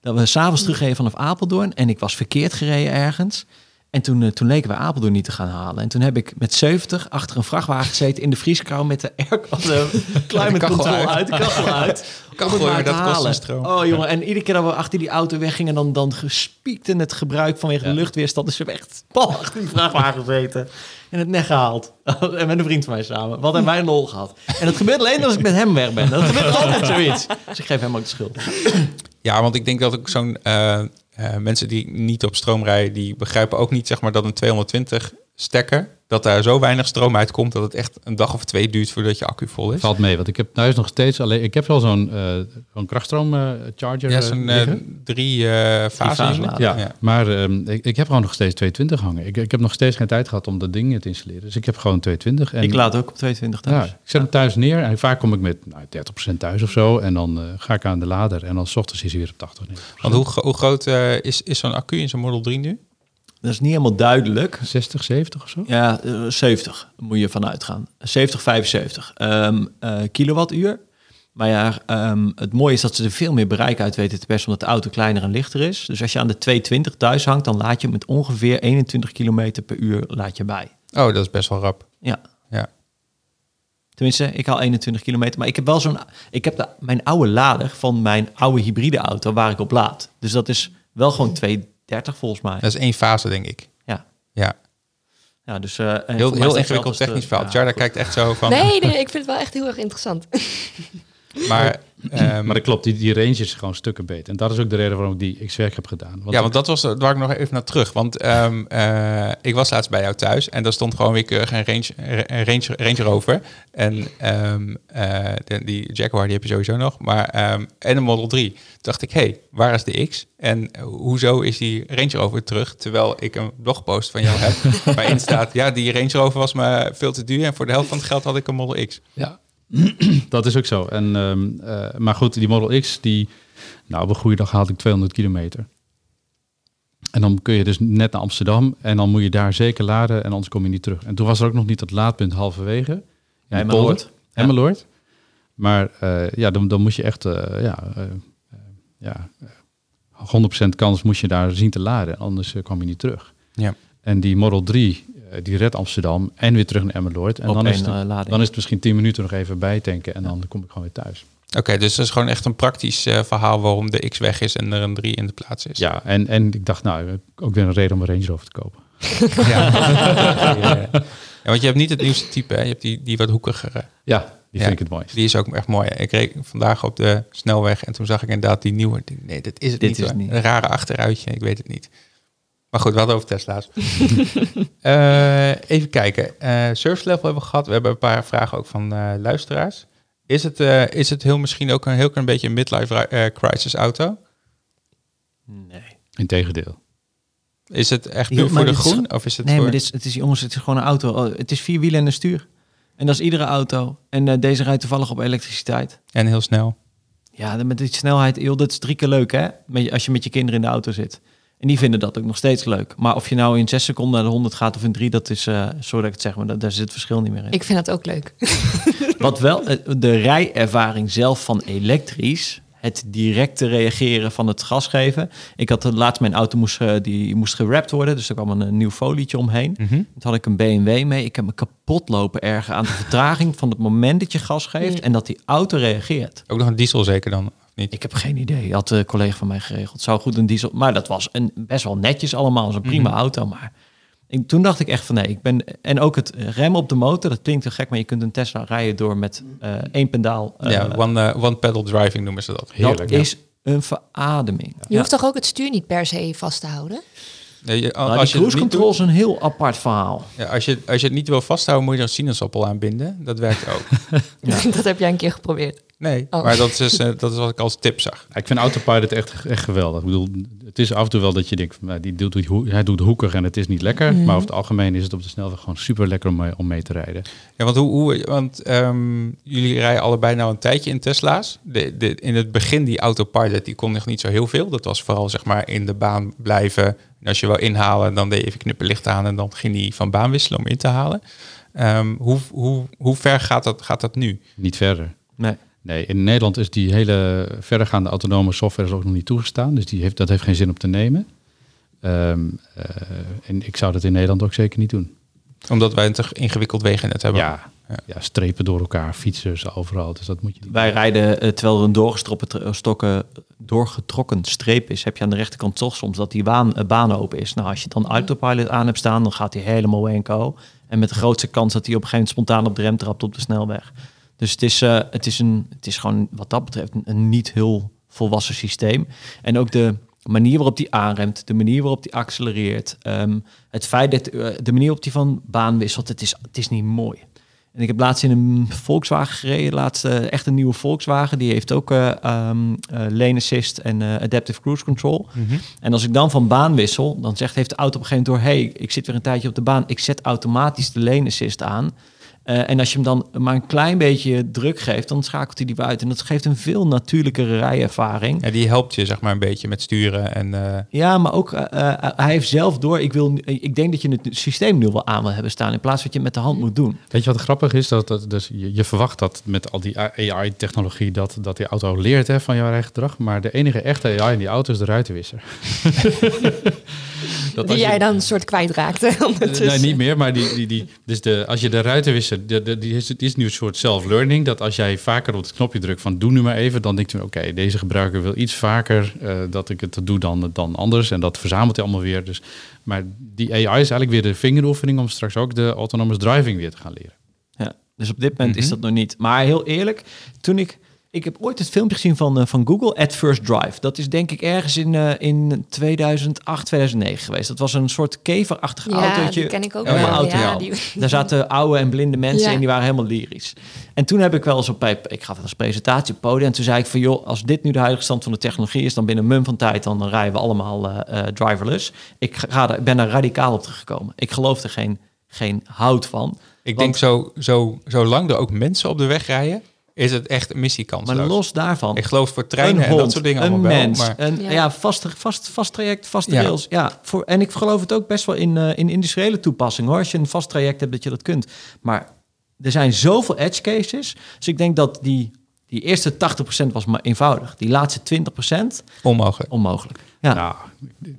Speaker 6: Dat we s'avonds terugreden vanaf Apeldoorn en ik was verkeerd gereden ergens. En toen, eh, toen leken we Apeldoorn niet te gaan halen. En toen heb ik met 70 achter een vrachtwagen gezeten in de vrieskou met de air de climate
Speaker 1: kachel
Speaker 6: control
Speaker 1: uit.
Speaker 6: uit, de kachel uit.
Speaker 1: Kachel,
Speaker 6: maar
Speaker 1: dat kost een stroom.
Speaker 6: Oh jongen, en iedere keer dat we achter die auto weggingen, dan, dan gespiekte het gebruik vanwege de luchtweerstand. Dus we hebben echt pal achter die vrachtwagen gezeten en het net gehaald. en met een vriend van mij samen. Wat hebben wij een lol gehad. En dat gebeurt alleen als ik met hem weg ben. Dat gebeurt altijd zoiets. Dus ik geef hem ook de schuld.
Speaker 1: Ja, want ik denk dat ook zo'n eh, mensen die niet op stroom rijden, die begrijpen ook niet zeg maar dat een 220 stekker dat daar zo weinig stroom uitkomt dat het echt een dag of twee duurt voordat je accu vol is.
Speaker 4: Valt mee, want ik heb thuis nog steeds alleen. Ik heb wel zo'n eh zo'n krachtstroom eh, charger.
Speaker 1: Ja,
Speaker 4: eh,
Speaker 1: zo'n eh,
Speaker 4: liggen.
Speaker 1: drie eh fase
Speaker 6: fase
Speaker 1: unit.
Speaker 6: lader.
Speaker 4: ja,
Speaker 1: ja.
Speaker 4: maar ehm, ik, ik heb gewoon nog steeds 220 hangen. Ik, ik heb nog steeds geen tijd gehad om dat ding te installeren. Dus ik heb gewoon 220. En
Speaker 6: ik laat ook op 22 thuis.
Speaker 4: Ja, ik zet hem thuis neer en vaak kom ik met nou, 30% thuis of zo. En dan eh, ga ik aan de lader en dan 's ochtends is hij weer op 80. neer.
Speaker 1: Want hoe, hoe groot eh, is, is zo'n accu in zo'n Model 3 nu?
Speaker 6: Dat is niet helemaal duidelijk.
Speaker 4: 60, 70 of zo?
Speaker 6: Ja, eh, 70 moet je vanuit gaan. 70, 75 Ehm, eh, kilowattuur. Maar ja, ehm, het mooie is dat ze er veel meer bereik uit weten te persen, omdat de auto kleiner en lichter is. Dus als je aan de 220 thuis hangt, dan laat je met ongeveer 21 kilometer per uur laat je bij.
Speaker 1: Oh, dat is best wel rap.
Speaker 6: Ja.
Speaker 1: Ja.
Speaker 6: Tenminste, ik haal 21 kilometer. Maar ik heb wel zo'n. Ik heb de, mijn oude lader van mijn oude hybride auto waar ik op laad. Dus dat is wel gewoon 230 volgens mij.
Speaker 1: Dat is één fase, denk ik.
Speaker 6: Ja.
Speaker 1: Ja,
Speaker 6: Ja, dus, eh,
Speaker 1: heel, heel ingewikkeld
Speaker 6: de-
Speaker 1: technisch verhaal.
Speaker 6: ja,
Speaker 1: Jarda kijkt echt zo van...
Speaker 2: Nee, nee, ik vind het wel echt heel erg interessant.
Speaker 1: Maar, ehm,
Speaker 4: Maar dat klopt, die, die range is gewoon stukken beter. En dat is ook de reden waarom ik die X-Werk heb gedaan. Want
Speaker 1: ja, want dat was eh, waar ik nog even naar terug. Want ehm, eh, ik was laatst bij jou thuis en daar stond gewoon weer keurig een Range, een Range, Range Rover. En ehm, eh, de- die Jaguar die heb je sowieso nog. Maar, en een Model 3. Toen dacht ik, hé, hey, waar is de X? En eh, hoezo is die Range Rover terug? Terwijl ik een blogpost van jou heb waarin staat... ja, die Range Rover was me veel te duur en voor de helft van het geld had ik een Model X.
Speaker 4: Ja, dat is ook zo. En, ehm, eh, maar goed, die Model X, die, nou, op een goede dag haalde ik 200 kilometer. En dan kun je dus net naar Amsterdam en dan moet je daar zeker laden en anders kom je niet terug. En toen was er ook nog niet dat laadpunt halverwege. de
Speaker 6: Emmeloord. Ja.
Speaker 4: Emmeloord. Maar eh, ja, dan, dan moet je echt, eh, ja, ja, eh, 100% kans moest je daar zien te laden, anders kwam je niet terug.
Speaker 1: Ja.
Speaker 4: En die Model 3, eh, die redt Amsterdam en weer terug naar Emmeloord. En
Speaker 6: Op
Speaker 4: dan is, het,
Speaker 6: eh, lading.
Speaker 4: dan is het misschien 10 minuten nog even bijtanken en dan kom ik gewoon weer thuis.
Speaker 1: Oké, dus dat is gewoon echt een praktisch eh, verhaal waarom de X weg is en er een 3 in de plaats is.
Speaker 4: Ja, en, en ik dacht, nou, ook weer een reden om een Range Rover te kopen.
Speaker 1: Ja. ja, want je hebt niet het nieuwste type, hè? je hebt die, die wat hoekigere.
Speaker 4: Ja, die
Speaker 1: Ja.
Speaker 4: vind ik het mooist.
Speaker 1: Die is ook echt mooi. Ik reed vandaag op de snelweg en toen zag ik inderdaad die nieuwe. Nee, dit is het
Speaker 6: Dit
Speaker 1: niet.
Speaker 6: is niet.
Speaker 1: Een rare achteruitje, ik weet het niet. Maar goed, we hadden over Tesla's. Eh, even kijken. Eh service level hebben we gehad. We hebben een paar vragen ook van eh, luisteraars. Is het, eh, is het heel misschien ook een heel klein beetje een midlife eh, crisis auto?
Speaker 6: Nee.
Speaker 4: Integendeel.
Speaker 1: Is het echt puur voor de
Speaker 6: is-
Speaker 1: groen? Of is het
Speaker 6: Nee,
Speaker 1: voor...
Speaker 6: maar dit is, het is, jongens, het is gewoon een auto. Oh, Het is vier wielen en een stuur. En dat is iedere auto. En eh, deze rijdt toevallig op elektriciteit.
Speaker 1: En heel snel.
Speaker 6: Ja, dan met die snelheid, joh, dat is drie keer leuk, hè? Als je met je kinderen in de auto zit. En die vinden dat ook nog steeds leuk. Maar of je nou in zes seconden naar de 100 gaat of in drie, dat is, eh sorry dat ik het zeg, maar dat, daar zit het verschil niet meer in.
Speaker 2: Ik vind dat ook leuk.
Speaker 6: Wat wel, eh, de rijervaring zelf van elektrisch het directe reageren van het gas geven. Ik had eh, laatst mijn auto moest, die moest gerapt worden, dus er kwam een, nieuw folietje omheen.
Speaker 1: Mhm.
Speaker 6: Toen had ik een BMW mee. Ik heb me kapot lopen ergen aan de vertraging van het moment dat je gas geeft en dat die auto reageert.
Speaker 1: Ook nog een diesel zeker dan, niet?
Speaker 6: Ik heb geen idee. Had een collega van mij geregeld. Zou goed een diesel. Maar dat was een, best wel netjes allemaal. Was een prima auto. Maar ik, toen dacht ik echt van nee. Ik ben, en ook het remmen op de motor. Dat klinkt te gek. Maar je kunt een Tesla rijden door met eh, één pedaal. eh,
Speaker 1: ja, one, eh, one pedal driving noemen ze dat.
Speaker 4: Heerlijk.
Speaker 6: dat
Speaker 4: ja.
Speaker 6: is een verademing.
Speaker 2: Je hoeft toch ook het stuur niet per se vast te houden?
Speaker 1: Nee, je-
Speaker 6: Nou,
Speaker 1: als,
Speaker 6: die
Speaker 1: je
Speaker 6: cruise control is een heel apart verhaal.
Speaker 1: ja, als, je, als je het niet wil vasthouden, moet je er een sinaasappel aan binden. Dat werkt ook.
Speaker 2: dat heb jij een keer geprobeerd.
Speaker 1: Nee,
Speaker 2: Oh.
Speaker 1: maar dat is, eh, dat is wat ik als tip zag.
Speaker 4: Ja, Ik vind Autopilot echt, echt geweldig. Ik bedoel, het is af en toe wel dat je denkt, nou, die doet, hoe- hij doet hoekig en het is niet lekker. Maar over het algemeen is het op de snelweg gewoon super lekker om, mee- om mee te rijden.
Speaker 1: Ja, want, hoe, hoe, want ehm, jullie rijden allebei nou een tijdje in Tesla's. De, de, in het begin, die autopilot, die kon nog niet zo heel veel. Dat was vooral zeg maar in de baan blijven. En als je wil inhalen, dan deed je even knipperlicht aan en dan ging die van baan wisselen om in te halen. Ehm, hoe, hoe, hoe ver gaat dat, gaat dat nu?
Speaker 4: Niet verder.
Speaker 6: Nee.
Speaker 4: Nee, in Nederland is die hele verdergaande autonome software is ook nog niet toegestaan. Dus die heeft, dat heeft geen zin om te nemen. Ehm, eh, en ik zou dat in Nederland ook zeker niet doen.
Speaker 1: Omdat wij een te ingewikkeld wegennet hebben.
Speaker 4: Ja, ja. strepen door elkaar, fietsers overal. Dus dat moet je niet
Speaker 6: Wij rijden eh, terwijl er een tr- stokken, doorgetrokken streep is, heb je aan de rechterkant toch soms dat die baan, eh, baan open is. Nou, als je dan autopilot aan hebt staan, dan gaat hij helemaal WNCO. En met de grootste kans dat hij op een gegeven moment spontaan op de rem trapt op de snelweg. Dus het is, eh, het is, een, het is gewoon wat dat betreft een, een niet heel volwassen systeem. En ook de manier waarop die aanremt, de manier waarop die accelereert, ehm, het feit dat eh, de manier waarop die van baan wisselt, het is, het is niet mooi. En ik heb laatst in een Volkswagen gereden, laatst eh, echt een nieuwe Volkswagen. Die heeft ook eh ehm, eh, lane assist en adaptive cruise control. En als ik dan van baan wissel, dan zegt, heeft de auto op een gegeven moment door... hey, ik zit weer een tijdje op de baan, ik zet automatisch de lane assist aan. Eh, en als je hem dan maar een klein beetje druk geeft, dan schakelt hij die uit. En dat geeft een veel natuurlijkere rijervaring.
Speaker 1: Ja, die helpt je zeg maar een beetje met sturen. En, eh,
Speaker 6: Ja, maar ook eh, hij heeft zelf door. Ik, wil, ik denk dat je het systeem nu wel aan wil hebben staan in plaats van dat je het met de hand moet doen.
Speaker 4: Weet je wat grappig is? Dat, dat, dus je, je verwacht dat met al die AI-technologie dat, dat die auto leert hè, van jouw eigen gedrag. Maar de enige echte AI in die auto is de ruitenwisser. dat
Speaker 2: Die
Speaker 4: je-
Speaker 2: jij dan een soort kwijtraakte.
Speaker 4: Nee, niet meer, maar die, die, die, dus de, als je de ruitenwisser, die, is, die is nu een soort self-learning. Dat als jij vaker op het knopje drukt van doe nu maar even, dan denkt hij, oké, deze gebruiker wil iets vaker eh, dat ik het doe dan, dan anders. En dat verzamelt hij allemaal weer. Dus, maar die AI is eigenlijk weer de vingeroefening om straks ook de autonomous driving weer te gaan leren.
Speaker 6: Ja, dus op dit moment is dat nog niet. Maar heel eerlijk, toen ik... Ik heb ooit het filmpje gezien van, eh, van Google, At First Drive. Dat is denk ik ergens in, eh, in 2008, 2009 geweest. Dat was een soort keverachtig
Speaker 2: ja,
Speaker 6: autootje.
Speaker 2: die ken ik ook
Speaker 1: ja.
Speaker 2: wel.
Speaker 6: Auto, ja.
Speaker 2: die-
Speaker 6: Daar zaten oude en blinde mensen
Speaker 2: Ja.
Speaker 6: in, die waren helemaal lyrisch. En toen heb ik wel eens op, bij- ik gaf wel eens presentatie op podium. En toen zei ik van, joh, als dit nu de huidige stand van de technologie is... dan binnen een mum van tijd, dan rijden we allemaal eh, driverless. Ik, ga, er- ik ben daar radicaal op teruggekomen. Ik geloof er geen, geen hout van.
Speaker 1: ik
Speaker 6: Want-
Speaker 1: denk zo, zo, zolang er ook mensen op de weg rijden, is het echt een missiekansloos.
Speaker 6: Maar los daarvan...
Speaker 1: Ik geloof voor treinen en dat soort dingen
Speaker 6: een
Speaker 1: allemaal
Speaker 6: mens,
Speaker 1: wel. Maar
Speaker 6: een, ja.
Speaker 2: Ja.
Speaker 6: vast, vast, vast traject, vaste
Speaker 1: Ja.
Speaker 6: rails. Ja, voor, en ik geloof het ook best wel in, eh, in industriële toepassingen hoor. Als je een vast traject hebt, dat je dat kunt. Maar er zijn zoveel edge cases. Dus ik denk dat die, die eerste 80% was maar eenvoudig. Die laatste 20%
Speaker 1: onmogelijk.
Speaker 6: onmogelijk. Ja.
Speaker 4: Nou,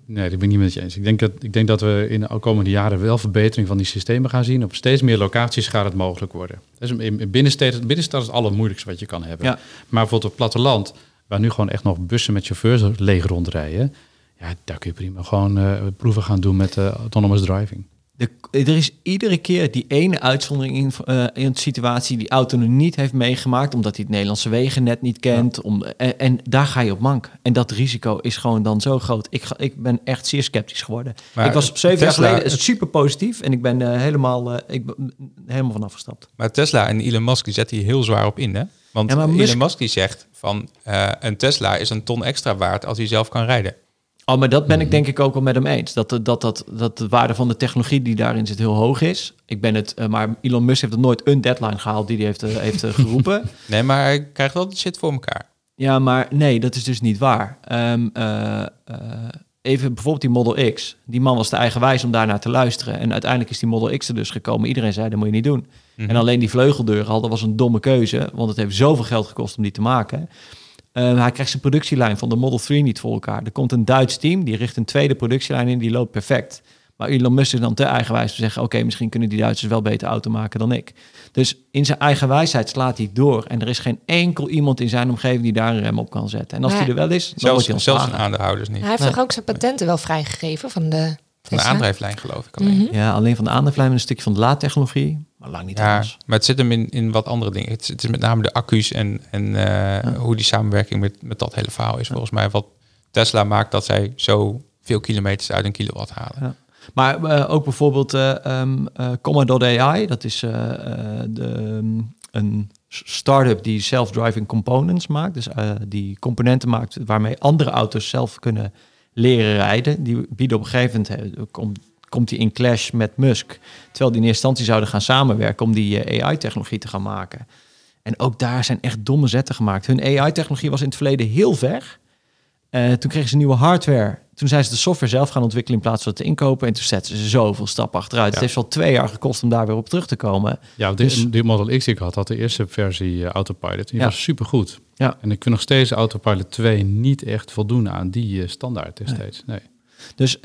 Speaker 4: nee, dat ben ik niet met je eens. Ik denk dat, ik denk dat we in de komende jaren wel verbetering van die systemen gaan zien. Op steeds meer locaties gaat het mogelijk worden. Dus in, in binnensteden, binnenstad is het allermoeilijkste wat je kan hebben.
Speaker 6: Ja.
Speaker 4: Maar bijvoorbeeld op het platteland, waar nu gewoon echt nog bussen met chauffeurs leeg rondrijden. Ja, daar kun je prima gewoon eh, proeven gaan doen met eh, autonomous driving.
Speaker 6: De, er is iedere keer die ene uitzondering in, eh, in de situatie die auto nog niet heeft meegemaakt, omdat hij het Nederlandse wegennet niet kent. Om, en, en daar ga je op mank. En dat risico is gewoon dan zo groot. Ik, ga, ik ben echt zeer sceptisch geworden.
Speaker 1: Maar
Speaker 6: ik was zeven jaar geleden
Speaker 1: het-
Speaker 6: super positief en ik ben eh, helemaal, eh, ik ben helemaal van afgestapt.
Speaker 1: Maar Tesla en Elon Musk die zetten hier heel zwaar op in, hè? Want
Speaker 6: Ja,
Speaker 1: Elon
Speaker 6: Musk-
Speaker 1: die zegt van eh, een Tesla is een ton extra waard als hij zelf kan rijden.
Speaker 6: Oh, maar dat ben ik denk ik ook wel met hem eens. Dat, de- dat, dat, dat de waarde van de technologie die daarin zit heel hoog is. Ik ben het, eh, maar Elon Musk heeft er nooit een deadline gehaald die hij heeft, eh, heeft eh, geroepen.
Speaker 1: Nee, maar hij krijgt wel de shit voor elkaar.
Speaker 6: Ja, maar nee, dat is dus niet waar. Ehm, eh, eh, even bijvoorbeeld die Model X. Die man was te eigenwijs om daarnaar te luisteren. En uiteindelijk is die Model X er dus gekomen. Iedereen zei, dat moet je niet doen.
Speaker 1: Mhm.
Speaker 6: En alleen die vleugeldeuren al, dat was een domme keuze. Want het heeft zoveel geld gekost om die te maken. Eh, hij krijgt zijn productielijn van de Model 3 niet voor elkaar. Er komt een Duits team, die richt een tweede productielijn in, die loopt perfect. Maar Elon Musk is dan te eigenwijs om te zeggen... oké, misschien kunnen die Duitsers wel beter auto maken dan ik. Dus in zijn eigen wijsheid slaat hij door. En er is geen enkel iemand in zijn omgeving die daar een rem op kan zetten. En als hij er wel is, dan wordt
Speaker 1: Zelfs,
Speaker 6: hij
Speaker 1: zelfs
Speaker 6: ontslagen.
Speaker 1: aandeelhouders niet.
Speaker 2: Hij heeft
Speaker 6: Nee.
Speaker 2: toch ook zijn patenten wel vrijgegeven van de
Speaker 1: Van de aandrijflijn geloof ik alleen.
Speaker 2: Mhm.
Speaker 6: Ja, alleen van de aandrijflijn met een stukje van de laadtechnologie. Maar lang niet
Speaker 1: Ja,
Speaker 6: alles.
Speaker 1: maar het zit hem in, in wat andere dingen. Het, het is met name de accu's en, en eh, hoe die samenwerking met, met dat hele verhaal is. Volgens mij wat Tesla maakt dat zij zo veel kilometers uit een kilowatt halen.
Speaker 6: Ja. Maar eh, ook bijvoorbeeld eh ehm eh, Comma.ai, dat is de, ehm, een start-up die self-driving components maakt. Dus die componenten maakt waarmee andere auto's zelf kunnen leren rijden. Die bieden op een gegeven moment, komt die in clash met Musk. Terwijl die in eerste instantie zouden gaan samenwerken om die eh, AI-technologie te gaan maken. En ook daar zijn echt domme zetten gemaakt. Hun AI-technologie was in het verleden heel ver. Eh, toen kregen ze nieuwe hardware. Toen zijn ze de software zelf gaan ontwikkelen in plaats van het te inkopen. En toen zetten ze zoveel stappen achteruit. Het heeft al twee jaar gekost om daar weer op terug te komen.
Speaker 4: Ja,
Speaker 6: Dus-
Speaker 4: die, die Model X die ik had, had de eerste versie eh, Autopilot. Die
Speaker 6: Ja.
Speaker 4: was supergoed.
Speaker 6: Ja.
Speaker 4: En ik vind nog steeds Autopilot 2 niet echt voldoen aan die standaard destijds. Nee.
Speaker 6: Dus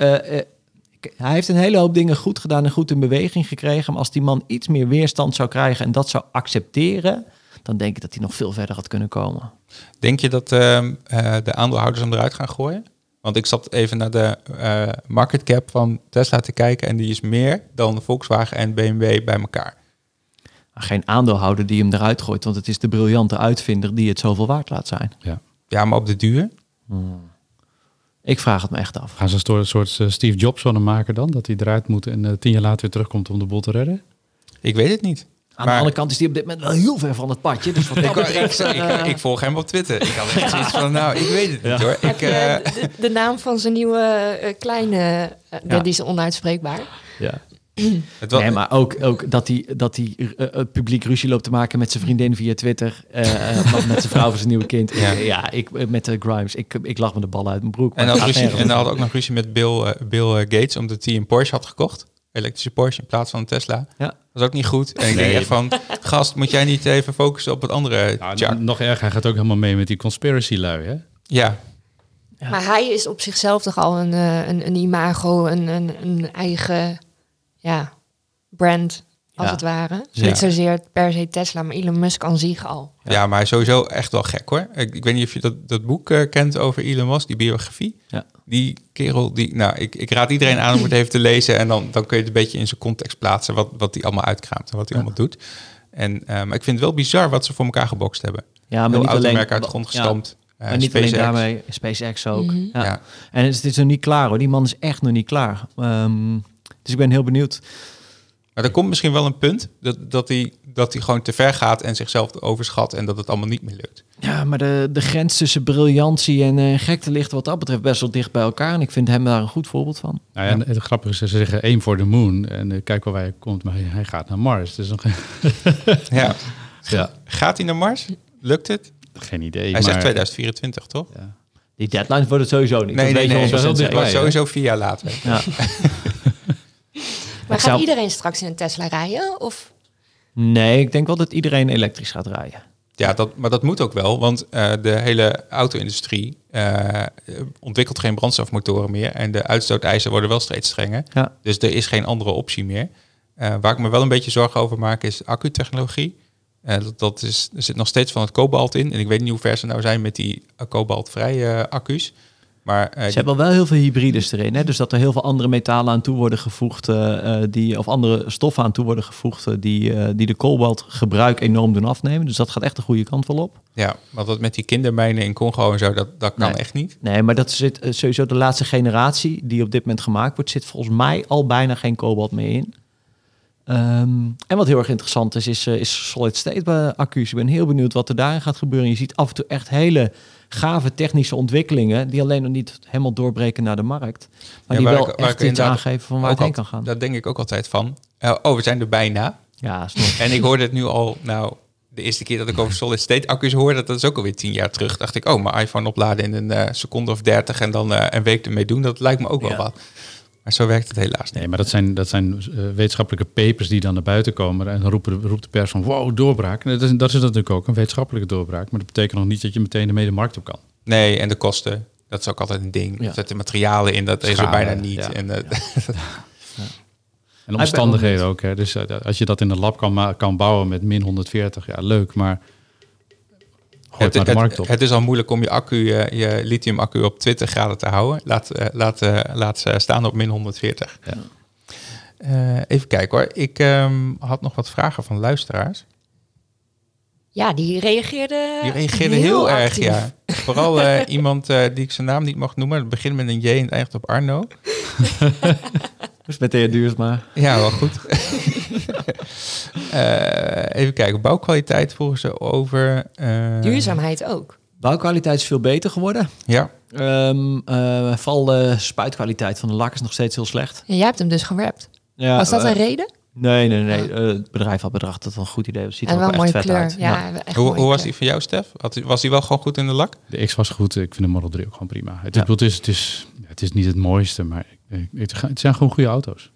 Speaker 6: hij heeft een hele hoop dingen goed gedaan en goed in beweging gekregen. Maar als die man iets meer weerstand zou krijgen en dat zou accepteren, dan denk ik dat hij nog veel verder had kunnen komen.
Speaker 1: Denk je dat ehm, eh, de aandeelhouders hem eruit gaan gooien? Want ik zat even naar de eh, market cap van Tesla te kijken en die is meer dan Volkswagen en BMW bij elkaar.
Speaker 6: Geen aandeelhouder die hem eruit gooit, want het is de briljante uitvinder die het zoveel waard laat zijn.
Speaker 4: Ja.
Speaker 1: Ja, maar op de duur?
Speaker 6: Ik vraag het me echt af.
Speaker 4: Gaan ze een soort, een soort eh, Steve Jobs van hem maken dan? Dat hij eruit moet en eh, tien jaar later weer terugkomt om de boel te redden?
Speaker 1: Ik weet het niet.
Speaker 6: Aan
Speaker 1: Maar-
Speaker 6: de andere kant is die op dit moment wel heel ver van het padje. Dus wat dat
Speaker 1: Ik, ik,
Speaker 6: betreft,
Speaker 1: ik,
Speaker 6: eh,
Speaker 1: ik volg hem op Twitter. Ik had echt zoiets van, nou, ik weet het niet hoor.
Speaker 2: Heb
Speaker 1: Ik,
Speaker 2: je
Speaker 1: eh,
Speaker 2: de, de naam van zijn nieuwe kleine,
Speaker 6: Ja.
Speaker 2: die is onuitspreekbaar.
Speaker 6: ja.
Speaker 1: het was,
Speaker 6: Nee, maar ook, ook dat hij dat hij eh, eh, publiek ruzie loopt te maken met zijn vriendin via Twitter. eh, met zijn vrouw voor zijn nieuwe kind.
Speaker 1: Ja.
Speaker 6: Ja, ja ik, met de Grimes. Ik, ik lach me de ballen uit mijn broek.
Speaker 1: en, had dan had ook nog ruzie met Bill, Bill Gates, omdat hij een Porsche had gekocht. Elektrische Porsche in plaats van een Tesla.
Speaker 6: Ja.
Speaker 1: Dat was ook niet goed. En ik denk echt van, gast, moet jij niet even focussen op het andere
Speaker 4: Nou,
Speaker 1: chart?
Speaker 4: nog erger, hij gaat ook helemaal mee met die conspiracy lui, hè?
Speaker 1: Ja,
Speaker 6: Ja.
Speaker 2: Maar hij is op zichzelf toch al een, een, een imago, een, een, een eigen ja, brand, als
Speaker 6: Ja.
Speaker 2: het ware.
Speaker 1: Ja.
Speaker 2: Niet zozeer per se Tesla, maar Elon Musk aan zich al.
Speaker 1: ja. maar sowieso echt wel gek hoor. Ik, ik weet niet of je dat, dat boek eh, kent over Elon Musk, die biografie.
Speaker 6: Ja.
Speaker 1: Die kerel, die, nou, ik, ik raad iedereen aan om het even te lezen. En dan, dan kun je het een beetje in zijn context plaatsen. Wat, wat hij allemaal uitkraamt en wat hij allemaal doet. En, eh, maar ik vind het wel bizar wat ze voor elkaar gebokst hebben.
Speaker 6: Ja, maar
Speaker 1: Heel
Speaker 6: niet alleen,
Speaker 1: uit de grond
Speaker 6: ja,
Speaker 1: gestampt. eh,
Speaker 6: maar niet alleen
Speaker 1: SpaceX.
Speaker 6: daarmee, SpaceX ook.
Speaker 2: Mhm.
Speaker 6: ja.
Speaker 1: Ja.
Speaker 6: En het is nog niet klaar hoor. Die man is echt nog niet klaar. Ehm, dus ik ben heel benieuwd.
Speaker 1: Maar er komt misschien wel een punt dat, dat, hij, dat hij gewoon te ver gaat en zichzelf overschat en dat het allemaal niet meer lukt.
Speaker 6: Ja, maar de, de grens tussen briljantie en eh, gekte ligt wat dat betreft best wel dicht bij elkaar. En ik vind hem daar een goed voorbeeld van.
Speaker 4: Nou ja, en het grappige is, ze zeggen één voor de moon en eh, kijk waar hij komt, maar hij, hij gaat naar Mars. Dus nog
Speaker 1: Ja.
Speaker 4: ja,
Speaker 1: Gaat hij naar Mars? Lukt het?
Speaker 4: geen idee.
Speaker 1: Hij
Speaker 4: maar,
Speaker 1: zegt 2024, toch?
Speaker 4: Ja.
Speaker 6: Die deadlines worden het sowieso niet.
Speaker 1: Nee,
Speaker 6: Dat
Speaker 1: nee, nee.
Speaker 6: hè?
Speaker 1: sowieso vier jaar later.
Speaker 6: Ja.
Speaker 2: Maar
Speaker 6: Ik
Speaker 2: gaat
Speaker 6: zou-
Speaker 2: iedereen straks in een Tesla rijden? Of
Speaker 6: Nee, ik denk wel dat iedereen elektrisch gaat rijden.
Speaker 1: Ja, dat, maar dat moet ook wel, want eh, de hele auto-industrie eh, ontwikkelt geen brandstofmotoren meer en de uitstooteisen worden wel steeds strenger.
Speaker 6: Ja.
Speaker 1: Dus er is geen andere optie meer. Eh, waar ik me wel een beetje zorgen over maak is accutechnologie. Eh dat, dat is, er zit nog steeds van het kobalt in. En ik weet niet hoe ver ze nou zijn met die kobaltvrije accu's. Maar eh,
Speaker 6: Ze hebben wel heel veel hybrides erin. Hè? Dus dat er heel veel andere metalen aan toe worden gevoegd. eh, eh, die, of andere stoffen aan toe worden gevoegd. die, die de kobaltgebruik enorm doen afnemen. Dus dat gaat echt de goede kant wel op.
Speaker 1: ja, want dat met die kindermijnen in Congo en zo, dat, dat kan
Speaker 6: Nee.
Speaker 1: echt niet.
Speaker 6: Nee, maar dat zit sowieso de laatste generatie die op dit moment gemaakt wordt. Zit volgens mij al bijna geen kobalt meer in. Ehm, en wat heel erg interessant is, is, is solid state accu's. Ik ben heel benieuwd wat er daarin gaat gebeuren. Je ziet af en toe echt hele gave technische ontwikkelingen... die alleen nog niet helemaal doorbreken naar de markt. Maar
Speaker 1: Ja,
Speaker 6: die wel
Speaker 1: ik-
Speaker 6: echt iets aangeven van waar het heen kan gaan.
Speaker 1: Dat denk ik ook altijd van. eh, oh, we zijn er bijna.
Speaker 6: Ja.
Speaker 1: En ik hoorde het nu al, nou, de eerste keer dat ik over solid state accu's hoorde, dat is ook alweer tien jaar terug. Dacht ik, oh, mijn iPhone opladen in een eh, seconde of dertig en dan eh, een week ermee doen, dat lijkt me ook wel
Speaker 6: Ja.
Speaker 1: wat. Maar zo werkt het helaas niet.
Speaker 4: Nee, maar dat zijn, dat zijn eh, wetenschappelijke papers die dan naar buiten komen. En dan roepen, roept de pers van, wow, doorbraak. En dat is, dat is natuurlijk ook een wetenschappelijke doorbraak. Maar dat betekent nog niet dat je meteen ermee de markt op kan.
Speaker 1: Nee, en de kosten. Dat is ook altijd een ding.
Speaker 6: Ja.
Speaker 1: Er zitten materialen in, dat is er bijna niet.
Speaker 4: ja.
Speaker 1: En, eh,
Speaker 4: En omstandigheden ook. Hè. Dus eh, als je dat in een lab kan, kan bouwen met min 140, ja, leuk. Maar het,
Speaker 1: het,
Speaker 4: maar de markt
Speaker 1: het,
Speaker 4: op.
Speaker 1: het is al moeilijk om je accu, eh, je lithium accu op 20 graden te houden. Laat, eh, laat, eh, laat ze staan op min 140.
Speaker 4: Ja.
Speaker 1: Eh, even kijken hoor. Ik ehm, had nog wat vragen van luisteraars.
Speaker 2: Ja, die reageerde
Speaker 1: Die reageerden heel, erg,
Speaker 2: actief.
Speaker 1: ja. Vooral eh, iemand eh, die ik zijn naam niet mag noemen. Het begint met een J en het eindigt op Arno.
Speaker 6: Dus met de heer Duursma.
Speaker 1: Ja, wel goed. Eh, even kijken. Bouwkwaliteit volgen ze over... eh,
Speaker 2: Duurzaamheid ook.
Speaker 6: Bouwkwaliteit is veel beter geworden.
Speaker 1: Ja,
Speaker 6: Ehm, eh, vooral de spuitkwaliteit van de lak is nog steeds heel slecht.
Speaker 2: Ja, jij hebt hem dus gewerpt.
Speaker 6: Ja,
Speaker 2: Was dat een reden?
Speaker 6: Nee, nee, nee. eh, het bedrijf had bedacht dat het wel een goed idee was. Ziet
Speaker 2: En
Speaker 6: er
Speaker 2: wel
Speaker 6: ook
Speaker 2: een
Speaker 6: echt
Speaker 2: mooie
Speaker 6: vet
Speaker 2: kleur.
Speaker 6: uit.
Speaker 2: Ja, echt
Speaker 1: hoe,
Speaker 2: mooie
Speaker 1: hoe was die van jou, Stef? Was die wel gewoon goed in de lak?
Speaker 4: De X was goed. Ik vind de Model 3 ook gewoon prima. Het,
Speaker 6: Ja.
Speaker 4: is, het, is, het, is, het is niet het mooiste, maar het zijn gewoon goede auto's.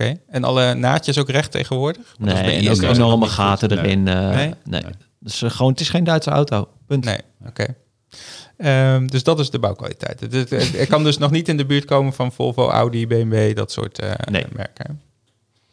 Speaker 1: Oké. En alle naadjes ook recht tegenwoordig? Want dat is bij
Speaker 6: Nee, en ook enorme
Speaker 1: goed.
Speaker 6: gaten
Speaker 4: Nee.
Speaker 6: erin. eh,
Speaker 1: Nee?
Speaker 6: nee. Dus gewoon, het is geen Duitse auto. Punt.
Speaker 1: Nee, oké. Ehm, dus dat is de bouwkwaliteit. Het, het, het- het kan dus nog niet in de buurt komen van Volvo, Audi, BMW, dat soort eh,
Speaker 6: Nee.
Speaker 1: merken.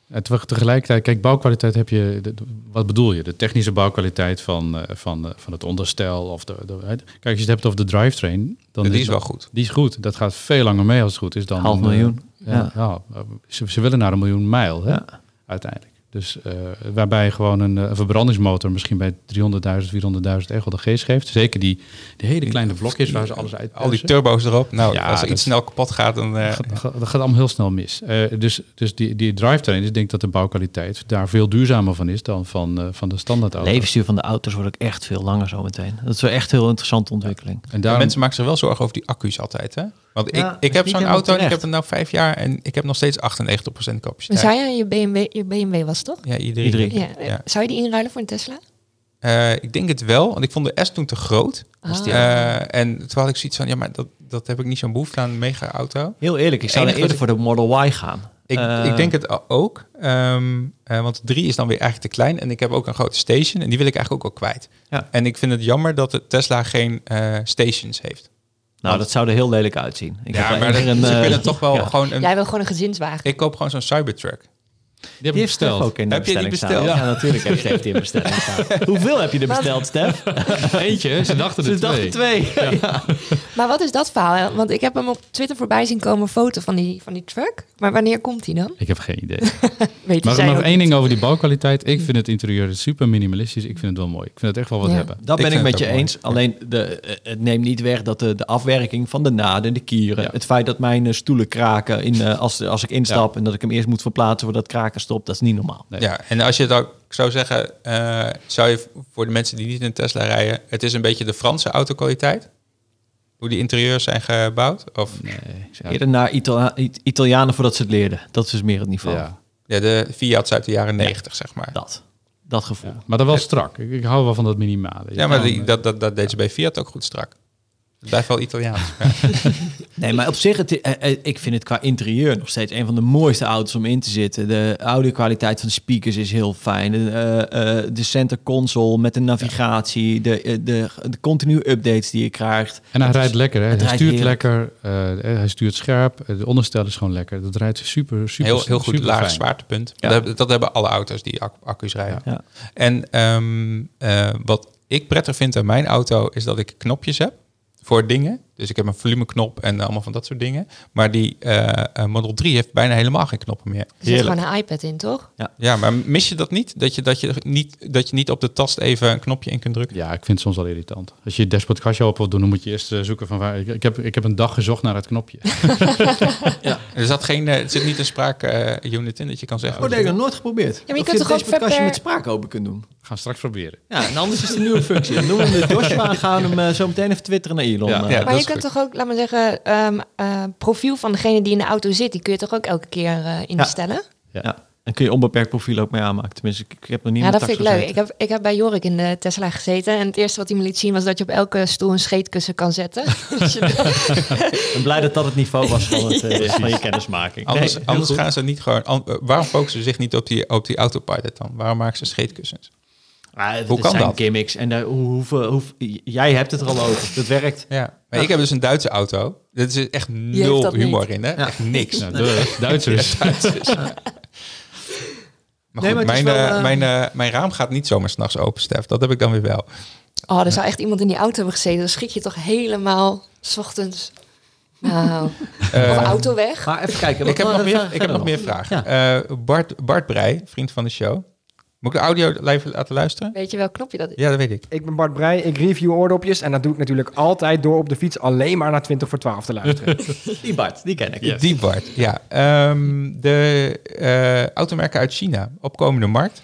Speaker 4: En te- tegelijkertijd, kijk, bouwkwaliteit heb je, de- wat bedoel je? De technische bouwkwaliteit van, eh, van, van het onderstel of de, de, kijk, als je het hebt over de drivetrain, dan
Speaker 1: die is
Speaker 4: dat-
Speaker 1: wel goed.
Speaker 4: Die is goed. Dat gaat veel langer mee als het goed is dan
Speaker 6: Half
Speaker 4: een,
Speaker 6: miljoen.
Speaker 4: Ja, ja. ze, ze willen naar een miljoen mijl hè, uiteindelijk. Dus eh, waarbij gewoon een, eh, een verbrandingsmotor misschien bij 300.000, 400.000 echt wel de geest geeft. Zeker die, die hele kleine blokjes waar ze alles uit
Speaker 1: Al die turbo's erop. Nou,
Speaker 4: Ja,
Speaker 1: als er iets snel kapot gaat, dan... eh,
Speaker 4: dat, gaat, dat gaat allemaal heel snel mis. Eh, dus dus die, die drivetrain, ik denk dat de bouwkwaliteit daar veel duurzamer van is dan van, eh, van de standaard auto.
Speaker 6: Levensduur van de auto's wordt ook echt veel langer zo meteen. Dat is wel echt een heel interessante ontwikkeling.
Speaker 4: En daarom,
Speaker 1: Mensen maken zich wel zorgen over die accu's altijd, hè? Want
Speaker 6: Ja,
Speaker 1: ik, ik heb zo'n auto en ik heb het nou vijf jaar en ik heb nog steeds 98%
Speaker 2: Dan
Speaker 1: capaciteit.
Speaker 2: zou je je BMW, je BMW was toch?
Speaker 1: Ja, iedereen.
Speaker 6: i3.
Speaker 2: Ja.
Speaker 1: Ja.
Speaker 2: Zou je die inruilen voor een Tesla?
Speaker 1: Eh, ik denk het wel, want ik vond de S toen te groot.
Speaker 2: Ah.
Speaker 1: Eh, en toen had ik zoiets van, ja, maar dat, dat heb ik niet zo'n behoefte aan een mega auto.
Speaker 6: Heel eerlijk, ik zou eerder voor de Model Y gaan.
Speaker 1: Ik,
Speaker 6: Eh,
Speaker 1: ik denk het ook, ehm, eh, want 3 is dan weer eigenlijk te klein. En ik heb ook een grote station en die wil ik eigenlijk ook wel kwijt.
Speaker 6: Ja.
Speaker 1: En ik vind het jammer dat de Tesla geen eh, stations heeft.
Speaker 6: Nou, dat zou er heel lelijk uitzien. Ik heb
Speaker 1: ja, maar
Speaker 6: een,
Speaker 1: ik wil het toch wel
Speaker 6: ja.
Speaker 1: gewoon... Een,
Speaker 2: Jij wil gewoon een gezinswagen.
Speaker 1: ik koop gewoon zo'n Cybertruck.
Speaker 4: Die heb
Speaker 6: Die
Speaker 4: ik
Speaker 6: heeft Stef
Speaker 4: besteld.
Speaker 6: ook in de
Speaker 1: Heb je die
Speaker 6: staan.
Speaker 1: besteld?
Speaker 6: Ja, natuurlijk heb Stef die in bestelling staan. Hoeveel heb je er besteld, Stef?
Speaker 4: Eentje, ze dachten er
Speaker 6: Ze
Speaker 4: twee.
Speaker 6: dachten twee. Ja.
Speaker 2: Maar wat is dat verhaal? Want ik heb hem op Twitter voorbij zien komen, een foto van die, van die truck. Maar wanneer komt die dan?
Speaker 4: Ik heb geen idee.
Speaker 2: Weet
Speaker 4: Maar nog één ding over die bouwkwaliteit. Ik vind het interieur super minimalistisch. Ik vind het wel mooi. Ik vind het echt wel wat
Speaker 2: Ja.
Speaker 4: hebben.
Speaker 6: Dat
Speaker 1: Ik
Speaker 6: ben ik met je eens. Alleen de, eh, het neemt niet weg dat de, de afwerking van de naden, de kieren,
Speaker 4: Ja.
Speaker 6: het feit dat mijn eh, stoelen kraken in, eh, als, als ik instap en dat ik hem eerst moet verplaatsen voordat het kraken stopt, dat is niet normaal.
Speaker 4: Nee.
Speaker 1: Ja, en als je het ook zou zeggen, eh, zou je voor de mensen die niet in een Tesla rijden, het is een beetje de Franse autokwaliteit? Hoe die interieurs zijn gebouwd? Of
Speaker 4: Nee. Ja.
Speaker 6: Eerder naar Itala- It- Italianen voordat ze het leerden. Dat is dus meer het niveau.
Speaker 4: Ja.
Speaker 1: ja, de Fiat's uit de jaren 90, zeg maar.
Speaker 6: Dat. Dat gevoel.
Speaker 4: Ja. Maar dan wel strak. Ik, ik hou wel van dat minimale. Je
Speaker 1: Ja, maar die, dat, dat, dat deed ze bij Fiat ook goed strak. Het blijft wel Italiaans. Ja.
Speaker 6: Nee, maar op zich, het, eh, eh, ik vind het qua interieur nog steeds een van de mooiste auto's om in te zitten. De audio-kwaliteit van de speakers is heel fijn. De, eh, eh, de center console met de navigatie, de, de, de continue updates die je krijgt.
Speaker 4: En hij
Speaker 6: Het
Speaker 4: rijdt
Speaker 6: is-
Speaker 4: lekker. Hè?
Speaker 6: het
Speaker 4: Hij
Speaker 6: rijdt
Speaker 4: stuurt
Speaker 6: heerlijk.
Speaker 4: lekker. eh, hij stuurt scherp. De onderstel is gewoon lekker. Dat rijdt super, super
Speaker 1: Heel, heel goed,
Speaker 4: super
Speaker 1: laag
Speaker 4: fijn.
Speaker 1: zwaartepunt.
Speaker 6: Ja.
Speaker 1: Dat, hebben- dat hebben alle auto's die ac- accu's rijden.
Speaker 6: Ja.
Speaker 1: En ehm, eh, wat ik prettig vind aan mijn auto is dat ik knopjes heb voor dingen. Dus ik heb een volumeknop en allemaal van dat soort dingen. Maar die eh, eh, Model 3 heeft bijna helemaal geen knoppen meer.
Speaker 2: Er zit gewoon een iPad in, toch?
Speaker 1: Ja, maar mis je dat niet? Dat je, dat je, niet, dat je niet op de tast even een knopje in kunt drukken?
Speaker 4: Ja, ik vind het soms wel irritant. Als je je dashboardkastje open wilt doen, dan moet je eerst eh, zoeken van waar. Ik, ik, heb, ik heb een dag gezocht naar het knopje.
Speaker 1: Er, zat geen, eh, er zit niet een spraakunit in dat je kan zeggen...
Speaker 6: Oh, dat heb ik nog nooit geprobeerd.
Speaker 2: maar je
Speaker 6: Of
Speaker 2: kunt toch ook
Speaker 6: het dashboardkastje
Speaker 2: per-
Speaker 6: met spraak open kunt doen.
Speaker 4: Gaan we straks proberen.
Speaker 6: Ja, en anders is het een nieuwe functie. Dan doen we hem de Joshua en gaan we hem eh, zo meteen even twitteren naar Elon.
Speaker 4: Ja.
Speaker 6: eh.
Speaker 1: Ja,
Speaker 2: maar
Speaker 1: dat
Speaker 2: je
Speaker 1: is
Speaker 2: kunt toch ook, laat maar zeggen, ehm, eh, profiel van degene die in de auto zit, die kun je toch ook elke keer eh, instellen?
Speaker 6: Ja. En kun je onbeperkt profiel ook mee aanmaken. Tenminste, ik, ik heb nog niet
Speaker 2: Ja, dat vind ik leuk. Ik heb, ik heb bij Jorik in de Tesla gezeten. En het eerste wat hij me liet zien was dat je op elke stoel een scheetkussen kan zetten. Dus je-.
Speaker 6: Ik ben blij dat dat het niveau was van, het, eh, van je kennismaking.
Speaker 1: Anders,
Speaker 6: Nee,
Speaker 1: anders gaan ze niet gewoon... waarom focussen ze zich niet op die, op die autopilot dan? Waarom maken ze scheetkussens?
Speaker 6: Ah,
Speaker 1: Hoe kan
Speaker 6: zijn
Speaker 1: dat?
Speaker 6: gimmicks. En hoe, hoe, jij hebt het er al over. Dat werkt.
Speaker 1: Ja. Maar ik heb dus een Duitse auto. Dit is echt nul
Speaker 2: dat
Speaker 1: humor
Speaker 2: niet.
Speaker 1: in, hè? Echt niks.
Speaker 4: Nou, de Duitsers.
Speaker 1: Maar
Speaker 6: Nee,
Speaker 1: goed,
Speaker 6: maar
Speaker 1: mijn,
Speaker 6: wel,
Speaker 1: eh,
Speaker 6: eh,
Speaker 1: mijn, eh, mijn raam gaat niet zomaar s'nachts open, Stef. Dat heb ik dan weer wel.
Speaker 2: Oh, er zou echt iemand in die auto hebben gezeten. Dan schrik je toch helemaal s ochtends. Nou, of auto weg.
Speaker 6: Maar even kijken.
Speaker 1: ik heb nog meer, ik heb nog meer vragen. Eh, Bart, Bart Breij, vriend van de show. Moet ik de audio live laten luisteren?
Speaker 2: Weet je welk knopje dat is?
Speaker 1: Ja, dat weet ik.
Speaker 7: Ik ben Bart Breij, ik review oordopjes en dat doe ik natuurlijk altijd door op de fiets alleen maar naar 20 voor 12 te luisteren.
Speaker 6: Die Bart, die ken ik.
Speaker 4: Yes.
Speaker 1: Die Bart, ja. Ehm, de eh, automerken uit China, opkomende markt.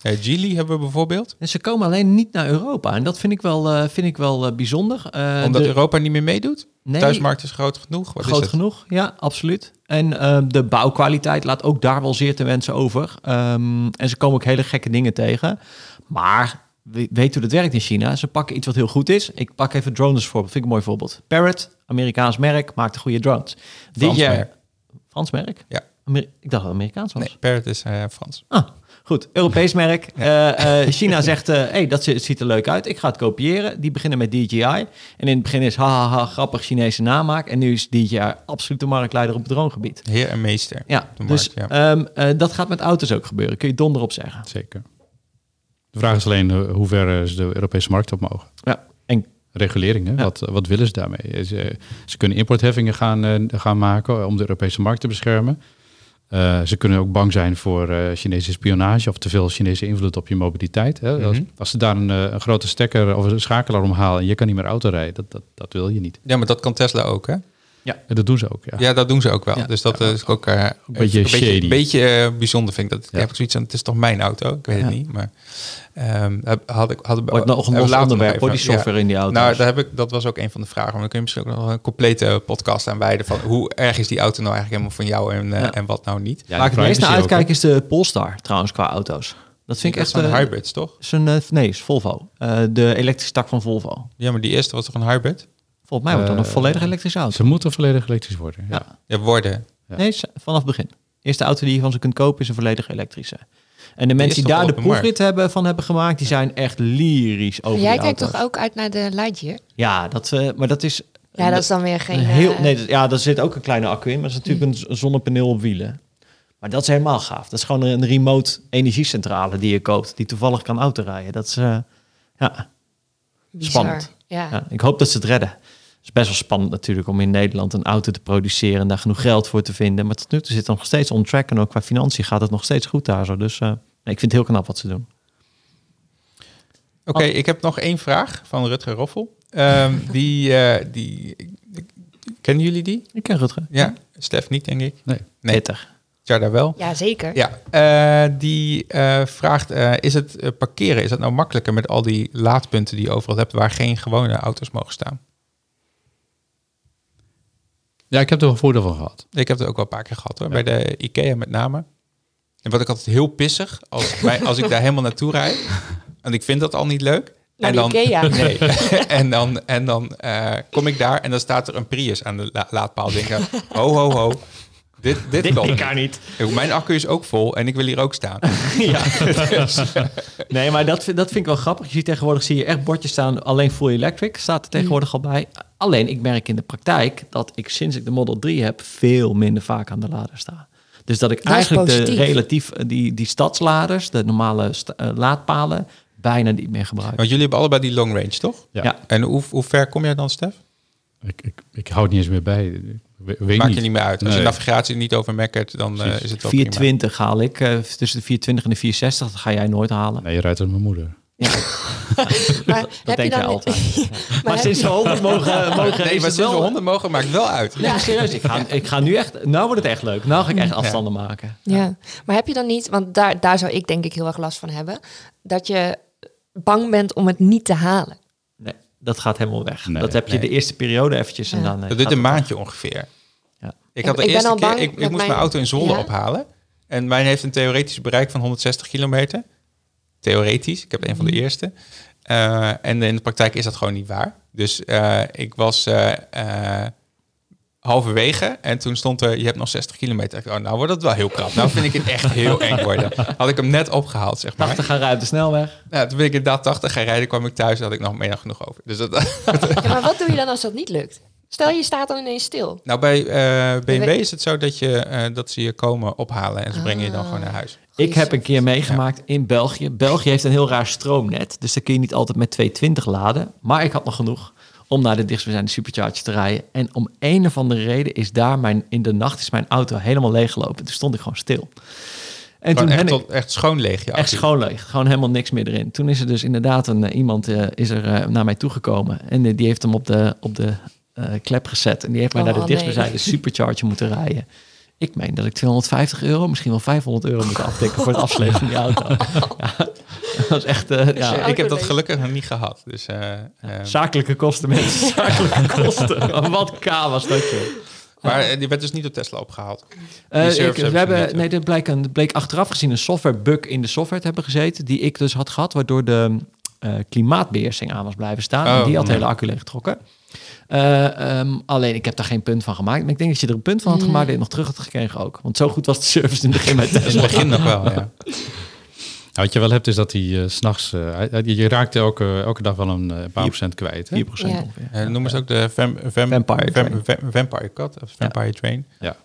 Speaker 1: Eh Geely hebben we bijvoorbeeld.
Speaker 6: En ze komen alleen niet naar Europa. En dat vind ik wel, eh, vind ik wel eh, bijzonder.
Speaker 1: Omdat
Speaker 6: de-
Speaker 1: Europa niet meer meedoet.
Speaker 6: Nee,
Speaker 1: Thuismarkt is groot genoeg. Wat is
Speaker 6: groot genoeg, ja, absoluut. En de bouwkwaliteit laat ook daar wel zeer te wensen over. Ehm, en ze komen ook hele gekke dingen tegen. Maar we- weet hoe dat werkt in China. Ze pakken iets wat heel goed is. Ik pak even drones voor. Vind ik een mooi voorbeeld. Parrot, Amerikaans merk, maakt goede drones.
Speaker 1: Frans
Speaker 6: jaar-
Speaker 1: merk.
Speaker 6: Frans merk?
Speaker 1: Ja.
Speaker 6: Ik dacht dat het Amerikaans was.
Speaker 1: Nee, Parrot is Frans.
Speaker 6: Ah, goed. Europees merk. Eh, eh, China zegt, eh hey, dat zi- ziet er leuk uit. Ik ga het kopiëren. Die beginnen met DJI. En in het begin is hahaha, grappig Chinese namaak. En nu is DJI absoluut de marktleider op het dronegebied.
Speaker 1: Heer en meester.
Speaker 6: Ja,
Speaker 1: de
Speaker 6: dus ehm, eh, dat gaat met auto's ook gebeuren. Kun je donder op zeggen.
Speaker 4: Zeker. De vraag is alleen hoe ver ze de Europese markt op mogen.
Speaker 6: Ja, en
Speaker 4: Regulering, hè?
Speaker 6: Ja.
Speaker 4: Wat, wat willen ze daarmee? Ze, ze kunnen importheffingen gaan, gaan maken om de Europese markt te beschermen. Eh, ze kunnen ook bang zijn voor eh, Chinese spionage of te veel Chinese invloed op je mobiliteit. Hè? als,
Speaker 1: Mhm.
Speaker 4: als ze daar een, eh, een grote stekker of een schakelaar omhalen en je kan niet meer auto rijden, dat, dat, dat wil je niet.
Speaker 1: Ja, maar dat kan Tesla ook, hè?
Speaker 4: En dat doen ze ook, ja.
Speaker 1: Ja, dat doen ze ook wel.
Speaker 6: Ja.
Speaker 1: Dus dat eh, is ook eh,
Speaker 4: beetje
Speaker 1: een beetje,
Speaker 4: shady.
Speaker 1: beetje eh, bijzonder vind ik. Dat,
Speaker 4: Ja.
Speaker 1: Ik heb zoiets aan, het is toch mijn auto? Ik weet
Speaker 6: Ja.
Speaker 1: het niet, maar ehm, heb- had ik had
Speaker 6: wordt nog een los
Speaker 1: later nog
Speaker 6: onderwerp, hoor, die software in die auto's.
Speaker 1: Nou, daar heb ik, dat was ook een van de vragen. Maar dan kun je misschien ook nog een complete podcast aan wijden van hoe erg is die auto nou eigenlijk helemaal van jou en, eh,
Speaker 6: Ja.
Speaker 1: en wat nou niet.
Speaker 4: Ja,
Speaker 6: Waar ik het meest naar uitkijk is de Polestar, trouwens, qua auto's. Dat vind ik echt...
Speaker 1: zijn
Speaker 6: eh,
Speaker 1: hybrids, toch?
Speaker 6: is een, eh, nee, is Volvo. Eh, de elektrische tak van Volvo.
Speaker 1: Ja, maar die eerste was toch een hybrid?
Speaker 6: Volgens mij wordt dat een
Speaker 4: Eh,
Speaker 6: volledig elektrische auto.
Speaker 4: Ze moeten volledig elektrisch worden. Ja.
Speaker 6: Ja.
Speaker 1: Ja, worden.
Speaker 4: Ja.
Speaker 6: Nee, vanaf het begin. Eerste auto die je van ze kunt kopen is een volledig elektrische. En de mensen die daar de
Speaker 1: de
Speaker 6: proefrit hebben, van hebben gemaakt, die zijn echt lyrisch over
Speaker 2: Jij kijkt toch ook uit naar de Lightyear?
Speaker 6: Ja, dat, eh, maar dat is...
Speaker 2: Ja, dat is dan weer geen...
Speaker 6: een heel,
Speaker 2: eh,
Speaker 6: nee, dat- ja, daar zit ook een kleine accu in, maar dat is natuurlijk een z- zonnepaneel op wielen. Maar dat is helemaal gaaf. Dat is gewoon een remote energiecentrale die je koopt, die toevallig kan autorijden. Dat is, eh, ja,
Speaker 2: bizar.
Speaker 6: spannend.
Speaker 2: Ja.
Speaker 6: ja, ik hoop dat ze het redden. Het is best wel spannend natuurlijk om in Nederland een auto te produceren en daar genoeg geld voor te vinden. Maar tot nu toe zit het nog steeds on track en ook qua financiën gaat het nog steeds goed daar zo. Dus eh, nee, ik vind het heel knap wat ze doen.
Speaker 1: Oké, ik heb nog één vraag van Rutger Roffel. Ehm, die, eh, die, kennen jullie die?
Speaker 6: Ik ken Rutger.
Speaker 1: Ja, Stef niet, denk ik.
Speaker 4: Nee.
Speaker 1: Nee. Tjarda wel.
Speaker 2: ja, zeker.
Speaker 1: Ja, eh, die eh, vraagt, eh, is het parkeren, is het nou makkelijker met al die laadpunten die je overal hebt, waar geen gewone auto's mogen staan?
Speaker 4: Ja, ik heb er wel voordeel van gehad.
Speaker 1: Ik heb het ook wel een paar keer gehad hoor, bij de IKEA met name. En wat ik altijd heel pissig, als, wij, als ik daar helemaal naartoe rijd, en ik vind dat al niet leuk.
Speaker 2: Naar
Speaker 1: en dan,
Speaker 2: IKEA.
Speaker 1: Nee. en dan, en dan eh, kom ik daar en dan staat er een Prius aan de la- laadpaal. Denk ik, ho, ho, ho. Dit, dit,
Speaker 6: kan niet.
Speaker 1: Mijn accu is ook vol en ik wil hier ook staan.
Speaker 6: Ja. nee, maar dat, vind- dat vind ik wel grappig. Je ziet tegenwoordig zie je echt bordjes staan, alleen full electric staat er tegenwoordig al bij. Alleen ik merk in de praktijk dat ik sinds ik de Model 3 heb veel minder vaak aan de lader sta. Dus dat ik
Speaker 2: Dat
Speaker 6: eigenlijk de relatief eh, die, die stadsladers, de normale sta- eh, laadpalen, bijna niet meer gebruik.
Speaker 1: Want jullie hebben allebei die long range, toch?
Speaker 4: Ja.
Speaker 6: Ja.
Speaker 1: En hoe, hoe ver kom jij dan, Stef?
Speaker 4: Ik, ik, ik hou het niet eens meer bij. Ik we- weet
Speaker 1: Maakt
Speaker 4: niet.
Speaker 1: je niet meer uit. Als je navigatie niet over mekkert, dan eh, is het wel prima.
Speaker 6: 420 haal ik, eh, tussen de 420 en de 460, dat ga jij nooit halen.
Speaker 4: Nee, je rijdt als mijn moeder.
Speaker 2: Maar
Speaker 6: Dat
Speaker 2: heb
Speaker 6: denk
Speaker 2: je
Speaker 6: je
Speaker 2: dan...
Speaker 6: altijd.
Speaker 2: maar
Speaker 6: sinds
Speaker 2: je-
Speaker 6: we 100 mogen, mogen
Speaker 1: Nee, maar sinds we
Speaker 6: wel-
Speaker 1: 100 mogen, maakt wel uit.
Speaker 6: Nee, maar serieus. Ik ga, ik ga nu echt... Nou wordt het echt leuk. Nou ga ik echt afstanden maken.
Speaker 2: Ja, maar heb je dan niet, want daar, daar zou ik denk ik heel erg last van hebben, dat je bang bent om het niet te halen?
Speaker 6: Nee, dat gaat helemaal weg.
Speaker 4: Nee,
Speaker 6: dat heb je
Speaker 1: nee.
Speaker 6: de eerste periode eventjes en
Speaker 2: Ja.
Speaker 6: dan... eh,
Speaker 1: Dat duurt een maandje ongeveer.
Speaker 6: Ja.
Speaker 1: Ik had de
Speaker 2: Ik
Speaker 1: eerste keer, ik, moest
Speaker 2: mijn-
Speaker 1: mijn auto in Zwolle
Speaker 2: Ja?
Speaker 1: ophalen. En mijn heeft een theoretisch bereik van 160 kilometer. Theoretisch, ik heb een van de eerste. Eh, en in de praktijk is dat gewoon niet waar. Dus eh, ik was eh, halverwege en toen stond er, je hebt nog 60 kilometer. Ik dacht, Oh, nou wordt het wel heel krap. Nou vind ik het echt heel eng worden. Had ik hem net opgehaald, zeg maar.
Speaker 6: 80 gaan rijden op de snelweg.
Speaker 1: Ja, toen ben ik inderdaad 80 gaan rijden, kwam ik thuis en had ik nog meer dan genoeg over. Dus dat,
Speaker 2: Ja, maar wat doe je dan als dat niet lukt? Stel je staat dan ineens stil.
Speaker 1: nou, bij eh, BMW is het zo dat, je, eh, dat ze je komen ophalen en ze brengen je dan gewoon naar huis.
Speaker 6: Ik heb een keer meegemaakt in België. België heeft een heel raar stroomnet. Dus daar kun je niet altijd met 220 laden. Maar ik had nog genoeg om naar de dichtstbijzijnde supercharger te rijden. En om een of andere reden is daar mijn, in de nacht is mijn auto helemaal leeggelopen. Toen stond ik gewoon stil. En
Speaker 1: Gewoon
Speaker 6: toen
Speaker 1: echt,
Speaker 6: ben ik
Speaker 1: tot, echt schoon leeg.
Speaker 6: echt schoon leeg. Gewoon helemaal niks meer erin. Toen is er dus inderdaad een, eh, iemand eh, is er, eh, naar mij toegekomen. En die heeft hem op de, op de klep gezet. En die heeft mij
Speaker 2: Oh,
Speaker 6: naar de
Speaker 2: nee.
Speaker 6: dichtstbijzijnde supercharger moeten rijden. Ik meen dat ik 250 euro, misschien wel 500 euro moet afdekken voor het afslepen van die auto. Ja, dat was echt eh, ja,
Speaker 1: ik heb dat
Speaker 2: leeg.
Speaker 1: gelukkig nog niet gehad. Dus, eh, eh,
Speaker 6: zakelijke kosten, mensen. Zakelijke kosten. Wat K was dat, joh.
Speaker 1: maar eh, die werd dus niet op Tesla opgehaald.
Speaker 6: Eh, ik,
Speaker 1: hebben
Speaker 6: we hebben, nee, er bleek, een, bleek achteraf gezien een softwarebug in de software te hebben gezeten, die ik dus had gehad, waardoor de eh, klimaatbeheersing aan was blijven staan.
Speaker 1: Oh,
Speaker 6: en die had de
Speaker 1: nee.
Speaker 6: hele accu leeggetrokken. Eh, ehm, alleen, ik heb daar geen punt van gemaakt. Maar ik denk dat je er een punt van had gemaakt en je het nog terug had gekregen ook. Want zo goed was de service in het begin bij
Speaker 1: In het
Speaker 6: Tesla.
Speaker 1: begin nog wel, ja.
Speaker 4: Nou, wat je wel hebt is dat hij eh, s s'nachts... je raakt elke, elke dag wel een eh, paar procent kwijt. Hè?
Speaker 6: 4%
Speaker 2: Ja.
Speaker 6: ongeveer.
Speaker 1: Eh, noemen ze ook de vam, vam,
Speaker 6: Vampire
Speaker 1: vam-
Speaker 6: Train.
Speaker 1: vam- Vampire Cut of Vampire Train.
Speaker 4: Ja.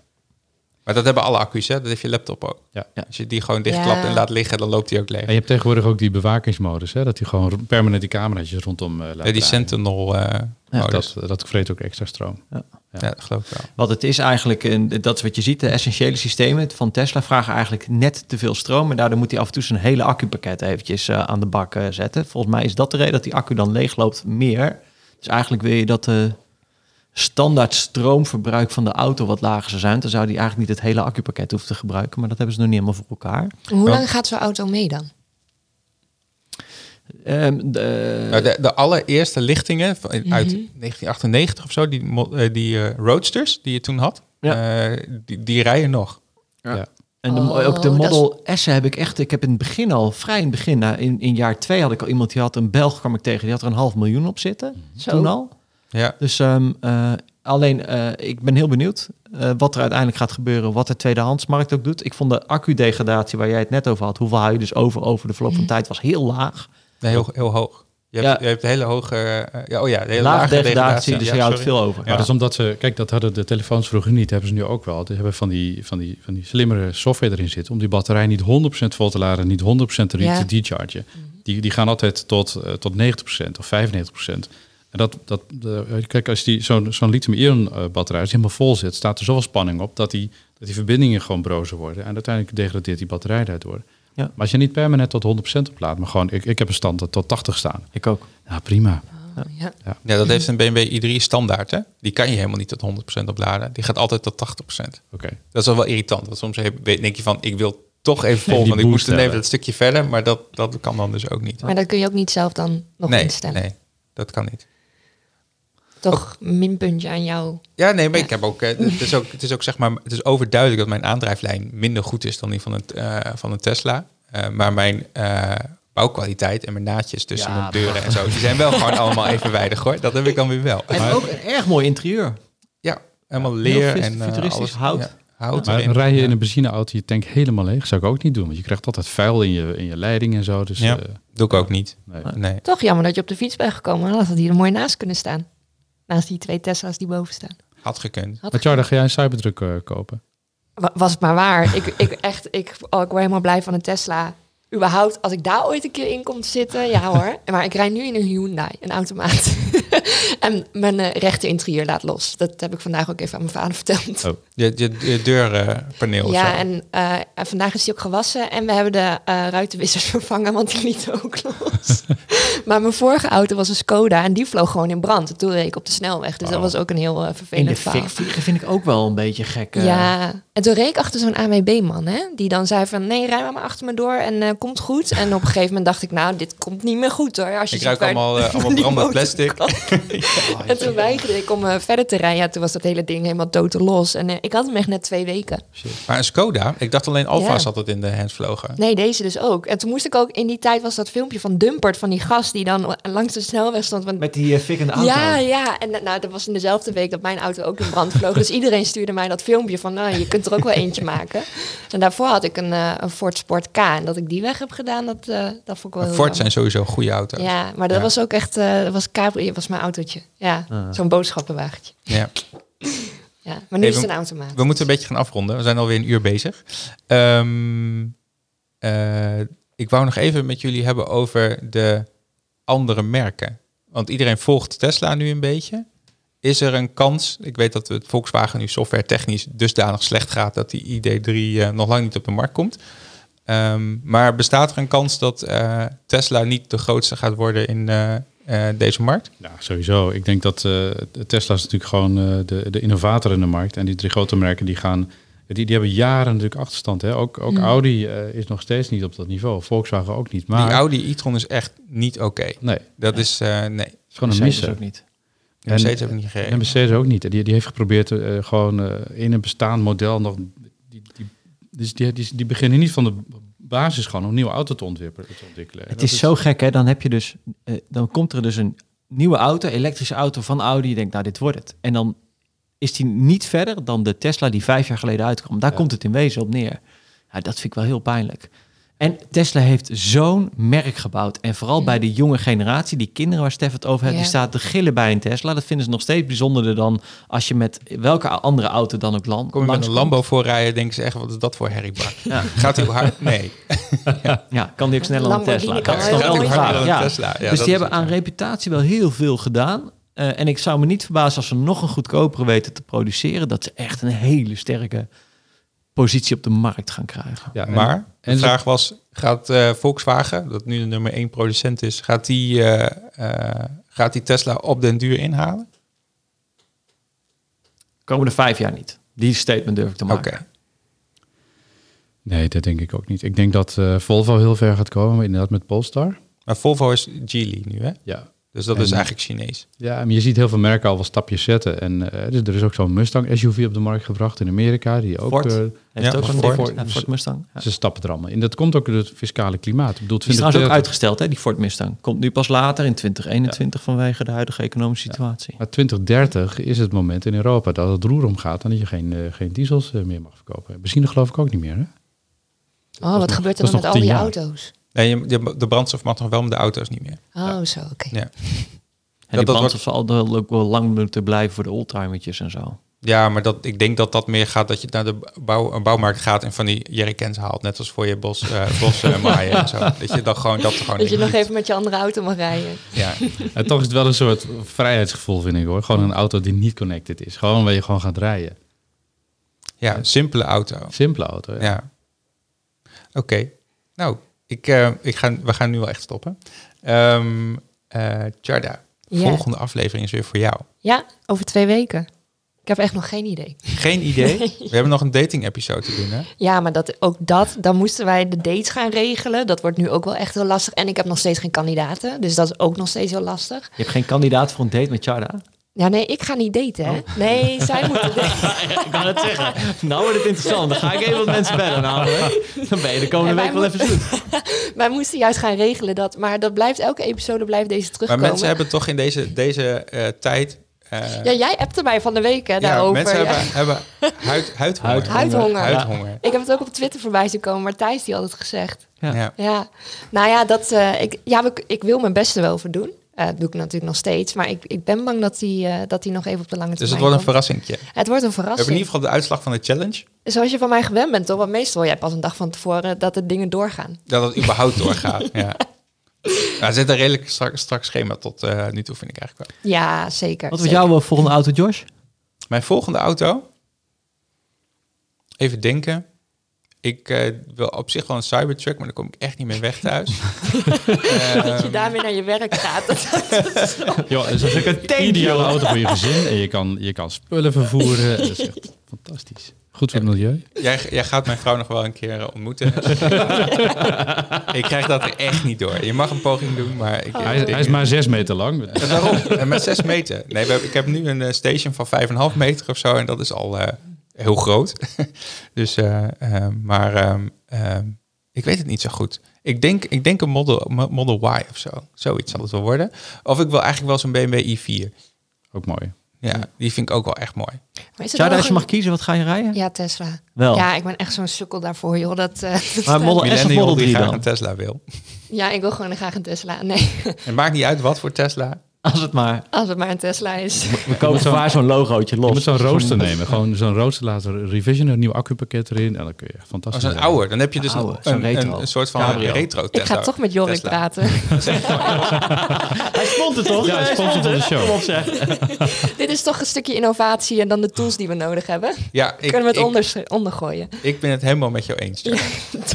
Speaker 1: Maar dat hebben alle accu's, hè? Dat heeft je laptop ook.
Speaker 4: Ja.
Speaker 6: Ja.
Speaker 1: Als je die gewoon dichtklapt
Speaker 2: Ja.
Speaker 1: en laat liggen, dan loopt die ook leeg.
Speaker 4: En je hebt tegenwoordig ook die bewakingsmodus, hè? dat hij gewoon permanent die camera's rondom eh laat
Speaker 1: Ja, die
Speaker 4: draaien.
Speaker 1: Sentinel eh modus.
Speaker 4: dat, dat vreet ook extra stroom.
Speaker 1: Ja, dat geloof ik wel.
Speaker 6: Wat het is eigenlijk, en dat is wat je ziet, de essentiële systemen van Tesla vragen eigenlijk net te veel stroom. En daardoor moet hij af en toe zijn hele accupakket eventjes eh, aan de bak zetten. Volgens mij is dat de reden dat die accu dan leegloopt meer. Dus eigenlijk wil je dat de standaard stroomverbruik van de auto wat lager zou zijn. Dan zou die eigenlijk niet het hele accupakket hoeven te gebruiken. Maar dat hebben ze nog niet helemaal voor elkaar.
Speaker 2: Hoe lang gaat zo'n auto mee dan?
Speaker 6: Ehm, de,
Speaker 1: Nou, de, de allereerste lichtingen van- uit 1998 of zo, die, mo- eh, die eh, roadsters die je toen had,
Speaker 6: Ja.
Speaker 1: eh, die, die rijden nog.
Speaker 4: Ja.
Speaker 6: En de,
Speaker 2: Oh,
Speaker 6: ook de
Speaker 2: is-
Speaker 6: Model S heb ik echt... Ik heb in het begin al, vrij in het begin... nou, in, in jaar twee had ik al iemand die had een Belg kwam ik tegen... die had er een half miljoen op zitten.
Speaker 2: Zo.
Speaker 6: Toen al.
Speaker 1: Ja.
Speaker 6: Dus ehm, eh, alleen, eh, ik ben heel benieuwd eh, wat er uiteindelijk gaat gebeuren. Wat de tweedehandsmarkt ook doet. Ik vond de accu-degradatie waar jij het net over had... hoeveel hou je dus over over de verloop van tijd... was heel laag.
Speaker 1: Nee, heel, heel hoog. Je hebt,
Speaker 6: Ja.
Speaker 1: je hebt een hele hoge... ja, oh ja, de hele
Speaker 6: Lage
Speaker 1: lage
Speaker 6: degradatie,
Speaker 1: degradatie.
Speaker 6: dus
Speaker 1: Ja,
Speaker 6: je houdt
Speaker 1: sorry.
Speaker 6: veel over.
Speaker 4: Maar dat is omdat ze, kijk, dat hadden de telefoons vroeger niet, hebben ze nu ook wel. Die hebben van die, van die, van die slimmere software erin zitten om die batterij niet 100% vol te laden, niet 100% te,
Speaker 2: Ja.
Speaker 4: te dechargen. Die, die gaan altijd tot, tot 90% of 95%. En dat, dat, de, kijk, als die zo'n zo'n lithium-ion eh, batterij als helemaal vol zit, staat er zoveel spanning op dat die, dat die verbindingen gewoon brozer worden. En uiteindelijk degradeert die batterij daardoor.
Speaker 6: Ja.
Speaker 4: Maar als je niet permanent tot 100% oplaadt, maar gewoon, ik, ik heb een stand tot 80 staan.
Speaker 6: Ik ook.
Speaker 4: Ja, prima.
Speaker 2: Ja.
Speaker 1: Ja, dat heeft een BMW i3 standaard, hè? Die kan je helemaal niet tot 100% opladen. Die gaat altijd tot 80%.
Speaker 4: Oké.
Speaker 1: Dat is wel wel irritant. Want soms heb- denk je van, ik wil toch even vol,
Speaker 4: Die
Speaker 1: want ik moest even dat stukje verder. Maar dat, dat kan dan dus ook niet.
Speaker 2: Maar dat kun je ook niet zelf dan nog
Speaker 1: nee,
Speaker 2: instellen.
Speaker 1: nee, dat kan niet.
Speaker 2: Toch een minpuntje aan jou.
Speaker 1: Ja, nee, maar
Speaker 2: Ja.
Speaker 1: ik heb ook, eh, het is ook, het is ook zeg maar, het is overduidelijk dat mijn aandrijflijn minder goed is dan die van een, eh, van een Tesla. Eh, maar mijn eh, bouwkwaliteit en mijn naadjes tussen
Speaker 6: Ja,
Speaker 1: mijn deuren en zo, die zijn wel gewoon allemaal evenwijdig hoor. Dat heb ik dan weer wel.
Speaker 6: En
Speaker 1: Maar-
Speaker 6: ook een erg mooi interieur.
Speaker 1: ja, helemaal leer en
Speaker 6: futuristisch
Speaker 1: alles.
Speaker 6: hout.
Speaker 1: Ja, hout
Speaker 4: Maar rij je in een benzineauto je tank helemaal leeg? Zou ik ook niet doen, want je krijgt altijd vuil in je, in je leiding en zo. Dus
Speaker 1: Ja.
Speaker 4: eh,
Speaker 1: Doe ik ook niet.
Speaker 4: nee.
Speaker 1: Nee.
Speaker 2: Toch jammer dat je op de fiets bent gekomen. Dan had het hier er mooi naast kunnen staan. Naast die twee Tesla's die boven staan.
Speaker 1: Had gekund.
Speaker 2: Had
Speaker 4: Maar Charlie, ga jij een Cybertruck eh, kopen?
Speaker 2: Wa- Was het maar waar. ik, ik, echt, ik, oh, ik word helemaal blij van een Tesla. Überhaupt, als ik daar ooit een keer in kom te zitten, ja hoor. Maar ik rijd nu in een Hyundai, een automaat. en mijn eh, rechter interieur laat los. Dat heb ik vandaag ook even aan mijn vader verteld.
Speaker 4: Oh.
Speaker 1: Je, je, je deurpaneel.
Speaker 2: ja,
Speaker 1: zo.
Speaker 2: en eh, en vandaag is die ook gewassen. En we hebben de eh, ruitenwissers vervangen, want die lieten ook los. maar mijn vorige auto was een Skoda en die vloog gewoon in brand. En Toen reed ik op de snelweg. Dus dat
Speaker 4: Oh.
Speaker 2: was ook een heel eh,
Speaker 6: In
Speaker 2: vervelend
Speaker 6: de
Speaker 2: verhaal.
Speaker 6: fik vliegen vind ik ook wel een beetje gek.
Speaker 2: Ja, en toen reed ik achter zo'n AWB-man, hè? Die dan zei van, nee, rij maar achter me door en eh, komt goed. En op een gegeven moment dacht ik, nou, dit komt niet meer goed hoor. Als je
Speaker 1: Ik ruik allemaal, eh, allemaal brandend plastic.
Speaker 2: en toen weigerde ik om eh, verder te rijden. Ja, toen was dat hele ding helemaal totaal los. En eh, ik had hem echt net twee weken.
Speaker 1: Maar een Skoda, ik dacht alleen Alfa's
Speaker 2: Ja.
Speaker 1: altijd in de hands vlogen.
Speaker 2: Nee, deze dus ook. En toen moest ik ook... In die tijd was dat filmpje van Dumpert, van die gast... die dan langs de snelweg stond. Want
Speaker 6: Met die uh, fikkende auto.
Speaker 2: Ja, ja. En nou, dat was in dezelfde week dat mijn auto ook in brand vloog. Dus iedereen stuurde mij dat filmpje van, nou, je kunt er ook wel eentje maken. En daarvoor had ik een, een Ford Sport K. En dat ik die weg heb gedaan, dat, eh, dat vond ik wel
Speaker 1: Ford zijn sowieso goede auto's.
Speaker 2: Ja, maar dat
Speaker 1: Ja.
Speaker 2: was ook echt, eh dat was Cabrio, was mijn autootje. Ja,
Speaker 6: Ah.
Speaker 2: zo'n boodschappenwagentje.
Speaker 1: Ja.
Speaker 2: Ja, maar nu
Speaker 1: Hey,
Speaker 2: is het een automaat.
Speaker 1: We moeten een beetje gaan afronden. We zijn alweer een uur bezig. Ehm, eh, ik wou nog even met jullie hebben over de andere merken. Want iedereen volgt Tesla nu een beetje. Is er een kans, ik weet dat het Volkswagen nu software technisch dusdanig slecht gaat dat die ID3 eh, nog lang niet op de markt komt. Ehm, maar bestaat er een kans dat eh, Tesla niet de grootste gaat worden in eh, eh, deze markt?
Speaker 4: Ja, sowieso. Ik denk dat eh, Tesla is natuurlijk gewoon eh, de, de innovator in de markt. En die drie grote merken die gaan, die, die hebben jaren natuurlijk achterstand. Hè? Ook, ook Audi eh, is nog steeds niet op dat niveau. Volkswagen ook niet. Maar
Speaker 1: Die Audi e-tron is echt niet oké.
Speaker 4: nee,
Speaker 1: Dat is, eh, nee.
Speaker 4: het is gewoon een
Speaker 6: Mercedes
Speaker 4: misser.
Speaker 6: ook niet.
Speaker 1: En Mercedes niet gereden.
Speaker 4: En Mercedes ook niet. Die, die heeft geprobeerd eh, gewoon eh, in een bestaand model nog... Die, die, dus die, die, die beginnen niet van de basis gewoon om een nieuwe auto te ontwikkelen. Te ontwikkelen. En
Speaker 6: Het is zo gek, hè? Dan heb je dus, eh, dan komt er dus een nieuwe auto, elektrische auto van Audi. Je denkt, nou, dit wordt het. En dan is die niet verder dan de Tesla die vijf jaar geleden uitkwam. Daar
Speaker 4: Ja.
Speaker 6: komt het in wezen op neer. Ja, dat vind ik wel heel pijnlijk. En Tesla heeft zo'n merk gebouwd. En vooral bij de jonge generatie, die kinderen waar Stef het over heeft,
Speaker 2: Ja.
Speaker 6: die staat te gillen bij een Tesla. Dat vinden ze nog steeds bijzonderder dan als je met welke andere auto dan ook land.
Speaker 1: Kom je met een. Lambo voorrijden, denken ze echt, wat is dat voor herriebak?
Speaker 6: Ja.
Speaker 1: Gaat hij hard? Nee.
Speaker 6: Ja, kan die ook sneller dan een
Speaker 2: Lamborghini
Speaker 6: Tesla?
Speaker 2: kan
Speaker 6: Dat is toch
Speaker 2: heel
Speaker 6: wel de vraag.
Speaker 1: Tesla.
Speaker 6: Dus die hebben aan reputatie wel heel veel gedaan. Eh, en ik zou me niet verbazen als ze nog een goedkopere weten te produceren, dat ze echt een hele sterke positie op de markt gaan krijgen.
Speaker 4: Ja, en-
Speaker 1: Maar de
Speaker 4: en
Speaker 1: vraag was, gaat eh, Volkswagen, dat nu de nummer één producent is, gaat die, eh, eh, gaat die Tesla op den duur inhalen?
Speaker 6: Komende vijf jaar niet. Die statement durf ik te
Speaker 1: Oké.
Speaker 6: maken.
Speaker 4: Nee, dat denk ik ook niet. Ik denk dat eh, Volvo heel ver gaat komen, inderdaad met Polestar.
Speaker 1: Maar Volvo is Geely nu, hè?
Speaker 4: Ja.
Speaker 1: Dus dat
Speaker 4: En-
Speaker 1: is eigenlijk Chinees.
Speaker 4: Ja, maar je ziet heel veel merken al wel stapjes zetten. En eh, dus er is ook zo'n Mustang SUV op de markt gebracht in Amerika. Die ook,
Speaker 6: Ford.
Speaker 4: eh,
Speaker 6: Heeft
Speaker 1: Ja,
Speaker 6: ook een
Speaker 1: Ford.
Speaker 6: Ford, ja, Ford Mustang. Ja.
Speaker 4: ze stappen er allemaal in. Dat komt ook door het fiscale klimaat. Ik bedoel,
Speaker 6: Die is trouwens ook
Speaker 4: 2030
Speaker 6: uitgesteld, hè, die Ford Mustang. Komt nu pas later in 2021 vanwege de huidige economische situatie.
Speaker 4: Maar 2030 is het moment in Europa dat het roer omgaat en dat je geen, eh, geen diesels meer mag verkopen. Benzine geloof ik ook niet meer. Hè?
Speaker 2: Oh, wat
Speaker 4: nog-
Speaker 2: gebeurt er dan met al die
Speaker 4: jaar.
Speaker 2: auto's?
Speaker 1: Nee, je- de, de brandstof mag nog wel, maar de auto's niet meer.
Speaker 2: Oh, zo, oké.
Speaker 1: Ja.
Speaker 6: En
Speaker 1: dat
Speaker 6: die
Speaker 1: wordt-
Speaker 6: brandstof zal wel ook wel lang moeten blijven voor de oldtimertjes en zo.
Speaker 1: Ja, maar dat, ik denk dat dat meer gaat dat je naar de bouw, een bouwmarkt gaat en van die jerrycans haalt. Net als voor je bos, eh bos eh, maaien en zo. Dat je dan gewoon dat gewoon
Speaker 2: Dat je nog even met je andere auto mag rijden.
Speaker 1: Ja,
Speaker 4: En toch is het wel een soort vrijheidsgevoel, vind ik hoor. Gewoon een auto die niet connected is. Gewoon waar je gewoon gaat rijden.
Speaker 1: ja, simpele auto.
Speaker 4: Simpele auto. Ja.
Speaker 1: Ja. Oké. Nou, ik, eh, ik ga, we gaan nu wel echt stoppen. Ehm eh Charda, volgende aflevering is weer voor jou.
Speaker 2: Ja, over twee weken. Ik heb echt nog geen idee.
Speaker 1: Geen idee. We hebben nog een dating episode te doen, hè?
Speaker 2: Ja, maar dat, ook dat, dan moesten wij de dates gaan regelen. Dat wordt nu ook wel echt heel lastig. En ik heb nog steeds geen kandidaten, dus dat is ook nog steeds heel lastig.
Speaker 6: Je hebt geen kandidaat voor een date met Charda?
Speaker 2: Ja, nee, ik ga niet daten, hè? Nee, zij moeten daten.
Speaker 6: ik kan het zeggen. Nou wordt het interessant. Dan ga ik even wat mensen bellen namelijk. Dan ben je de komende
Speaker 2: En
Speaker 6: week wel even zoet.
Speaker 2: Wij moesten juist gaan regelen dat, maar dat blijft elke episode blijft deze
Speaker 1: Maar
Speaker 2: terugkomen.
Speaker 1: mensen hebben toch in deze, deze eh, tijd... eh,
Speaker 2: Ja, jij appte mij van de week hè,
Speaker 1: ja,
Speaker 2: daarover.
Speaker 1: mensen
Speaker 2: Ja.
Speaker 1: hebben, hebben huid, huidhonger.
Speaker 2: Huidhonger.
Speaker 1: Huidhonger.
Speaker 2: Ik heb het ook op Twitter voorbij zien komen, maar Thijs die had het gezegd.
Speaker 6: Ja.
Speaker 1: Ja.
Speaker 2: Ja, nou ja, dat, eh, ik, ja ik wil mijn beste wel voor doen. Eh, dat doe ik natuurlijk nog steeds. Maar ik, ik ben bang dat die, eh, dat die nog even op de lange
Speaker 1: Dus
Speaker 2: termijn
Speaker 1: het wordt een verrassingje.
Speaker 2: Het wordt een
Speaker 1: We hebben in
Speaker 2: verrassing.
Speaker 1: ieder geval de uitslag van de challenge.
Speaker 2: Zoals je van mij gewend bent, toch? Want meestal wil jij pas een dag van tevoren dat de dingen doorgaan.
Speaker 1: Dat het überhaupt doorgaat. Ja. Ja, er zit een redelijk strak, strak schema tot eh, nu toe, vind ik eigenlijk wel.
Speaker 2: Ja, zeker.
Speaker 6: Wat was
Speaker 2: zeker.
Speaker 6: jouw volgende auto, Josh?
Speaker 1: Mijn volgende auto. Even denken. Ik eh, wil op zich wel een Cybertruck, maar dan kom ik echt niet meer weg thuis.
Speaker 2: dat je daarmee naar je werk gaat. Dat-
Speaker 4: Ja, het is een ideale auto voor je gezin. En je kan, je kan spullen vervoeren. Dat is echt fantastisch. Goed voor het milieu.
Speaker 1: Jij, jij gaat mijn vrouw nog wel een keer eh, ontmoeten. ik krijg dat er echt niet door. Je mag een poging doen, maar... Ik,
Speaker 4: Hij, hij is maar zes meter lang.
Speaker 1: Ja, daarom. En met zes meter. Nee, we ik heb nu een eh, station van vijf en een half meter of zo. En dat is al eh, heel groot. dus, eh, eh, maar ehm, ehm, ik weet het niet zo goed. Ik denk, ik denk een Model, Mo- Model Y of zo. Zoiets zal het wel worden. Of ik wil eigenlijk wel zo'n BMW i4.
Speaker 4: Ook mooi.
Speaker 1: Ja, die vind ik ook wel echt mooi.
Speaker 2: Maar wel
Speaker 6: als je mag kiezen, wat ga je rijden?
Speaker 2: Ja, Tesla.
Speaker 6: Wel.
Speaker 2: Ja, ik ben echt zo'n sukkel daarvoor, joh. Dat, eh, dat
Speaker 6: Maar Model S of Model
Speaker 1: die
Speaker 6: 3
Speaker 1: graag
Speaker 6: dan?
Speaker 1: een Tesla wil.
Speaker 2: Ja, ik wil gewoon graag een Tesla. Nee,
Speaker 1: Het maakt niet uit wat voor Tesla.
Speaker 6: Als het maar...
Speaker 2: als het maar een Tesla is.
Speaker 6: We kopen
Speaker 4: zo'n-
Speaker 6: waar zo'n logootje
Speaker 4: Je
Speaker 6: los.
Speaker 4: moet zo'n rooster nemen. Gewoon zo'n rooster laten revisionen, een nieuw accupakket erin. En dan kun je echt
Speaker 1: Als
Speaker 4: fantastisch
Speaker 1: een
Speaker 4: rijden.
Speaker 1: oude. Dan heb je dus
Speaker 6: Oude,
Speaker 1: een, een,
Speaker 6: retro.
Speaker 1: een, een soort van
Speaker 6: Cabrio.
Speaker 1: retro
Speaker 2: Ik
Speaker 1: Tesla.
Speaker 2: ga toch met Jorik
Speaker 1: Tesla.
Speaker 2: praten.
Speaker 6: Hij stond er toch?
Speaker 4: Ja, hij sponsor van de show.
Speaker 6: Kom op zeg.
Speaker 2: Dit is toch een stukje innovatie en dan de tools die we nodig hebben.
Speaker 1: Ja, ik,
Speaker 2: Kunnen we het
Speaker 1: ik,
Speaker 2: onder, ondergooien.
Speaker 1: ik ben het helemaal met jou eens.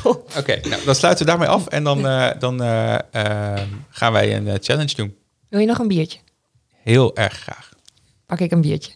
Speaker 2: Top.
Speaker 1: Oké, nou, dan sluiten we daarmee af en dan, eh, dan eh, eh, gaan wij een challenge doen.
Speaker 2: Wil je nog een biertje?
Speaker 1: Heel erg graag.
Speaker 2: Pak ik een biertje.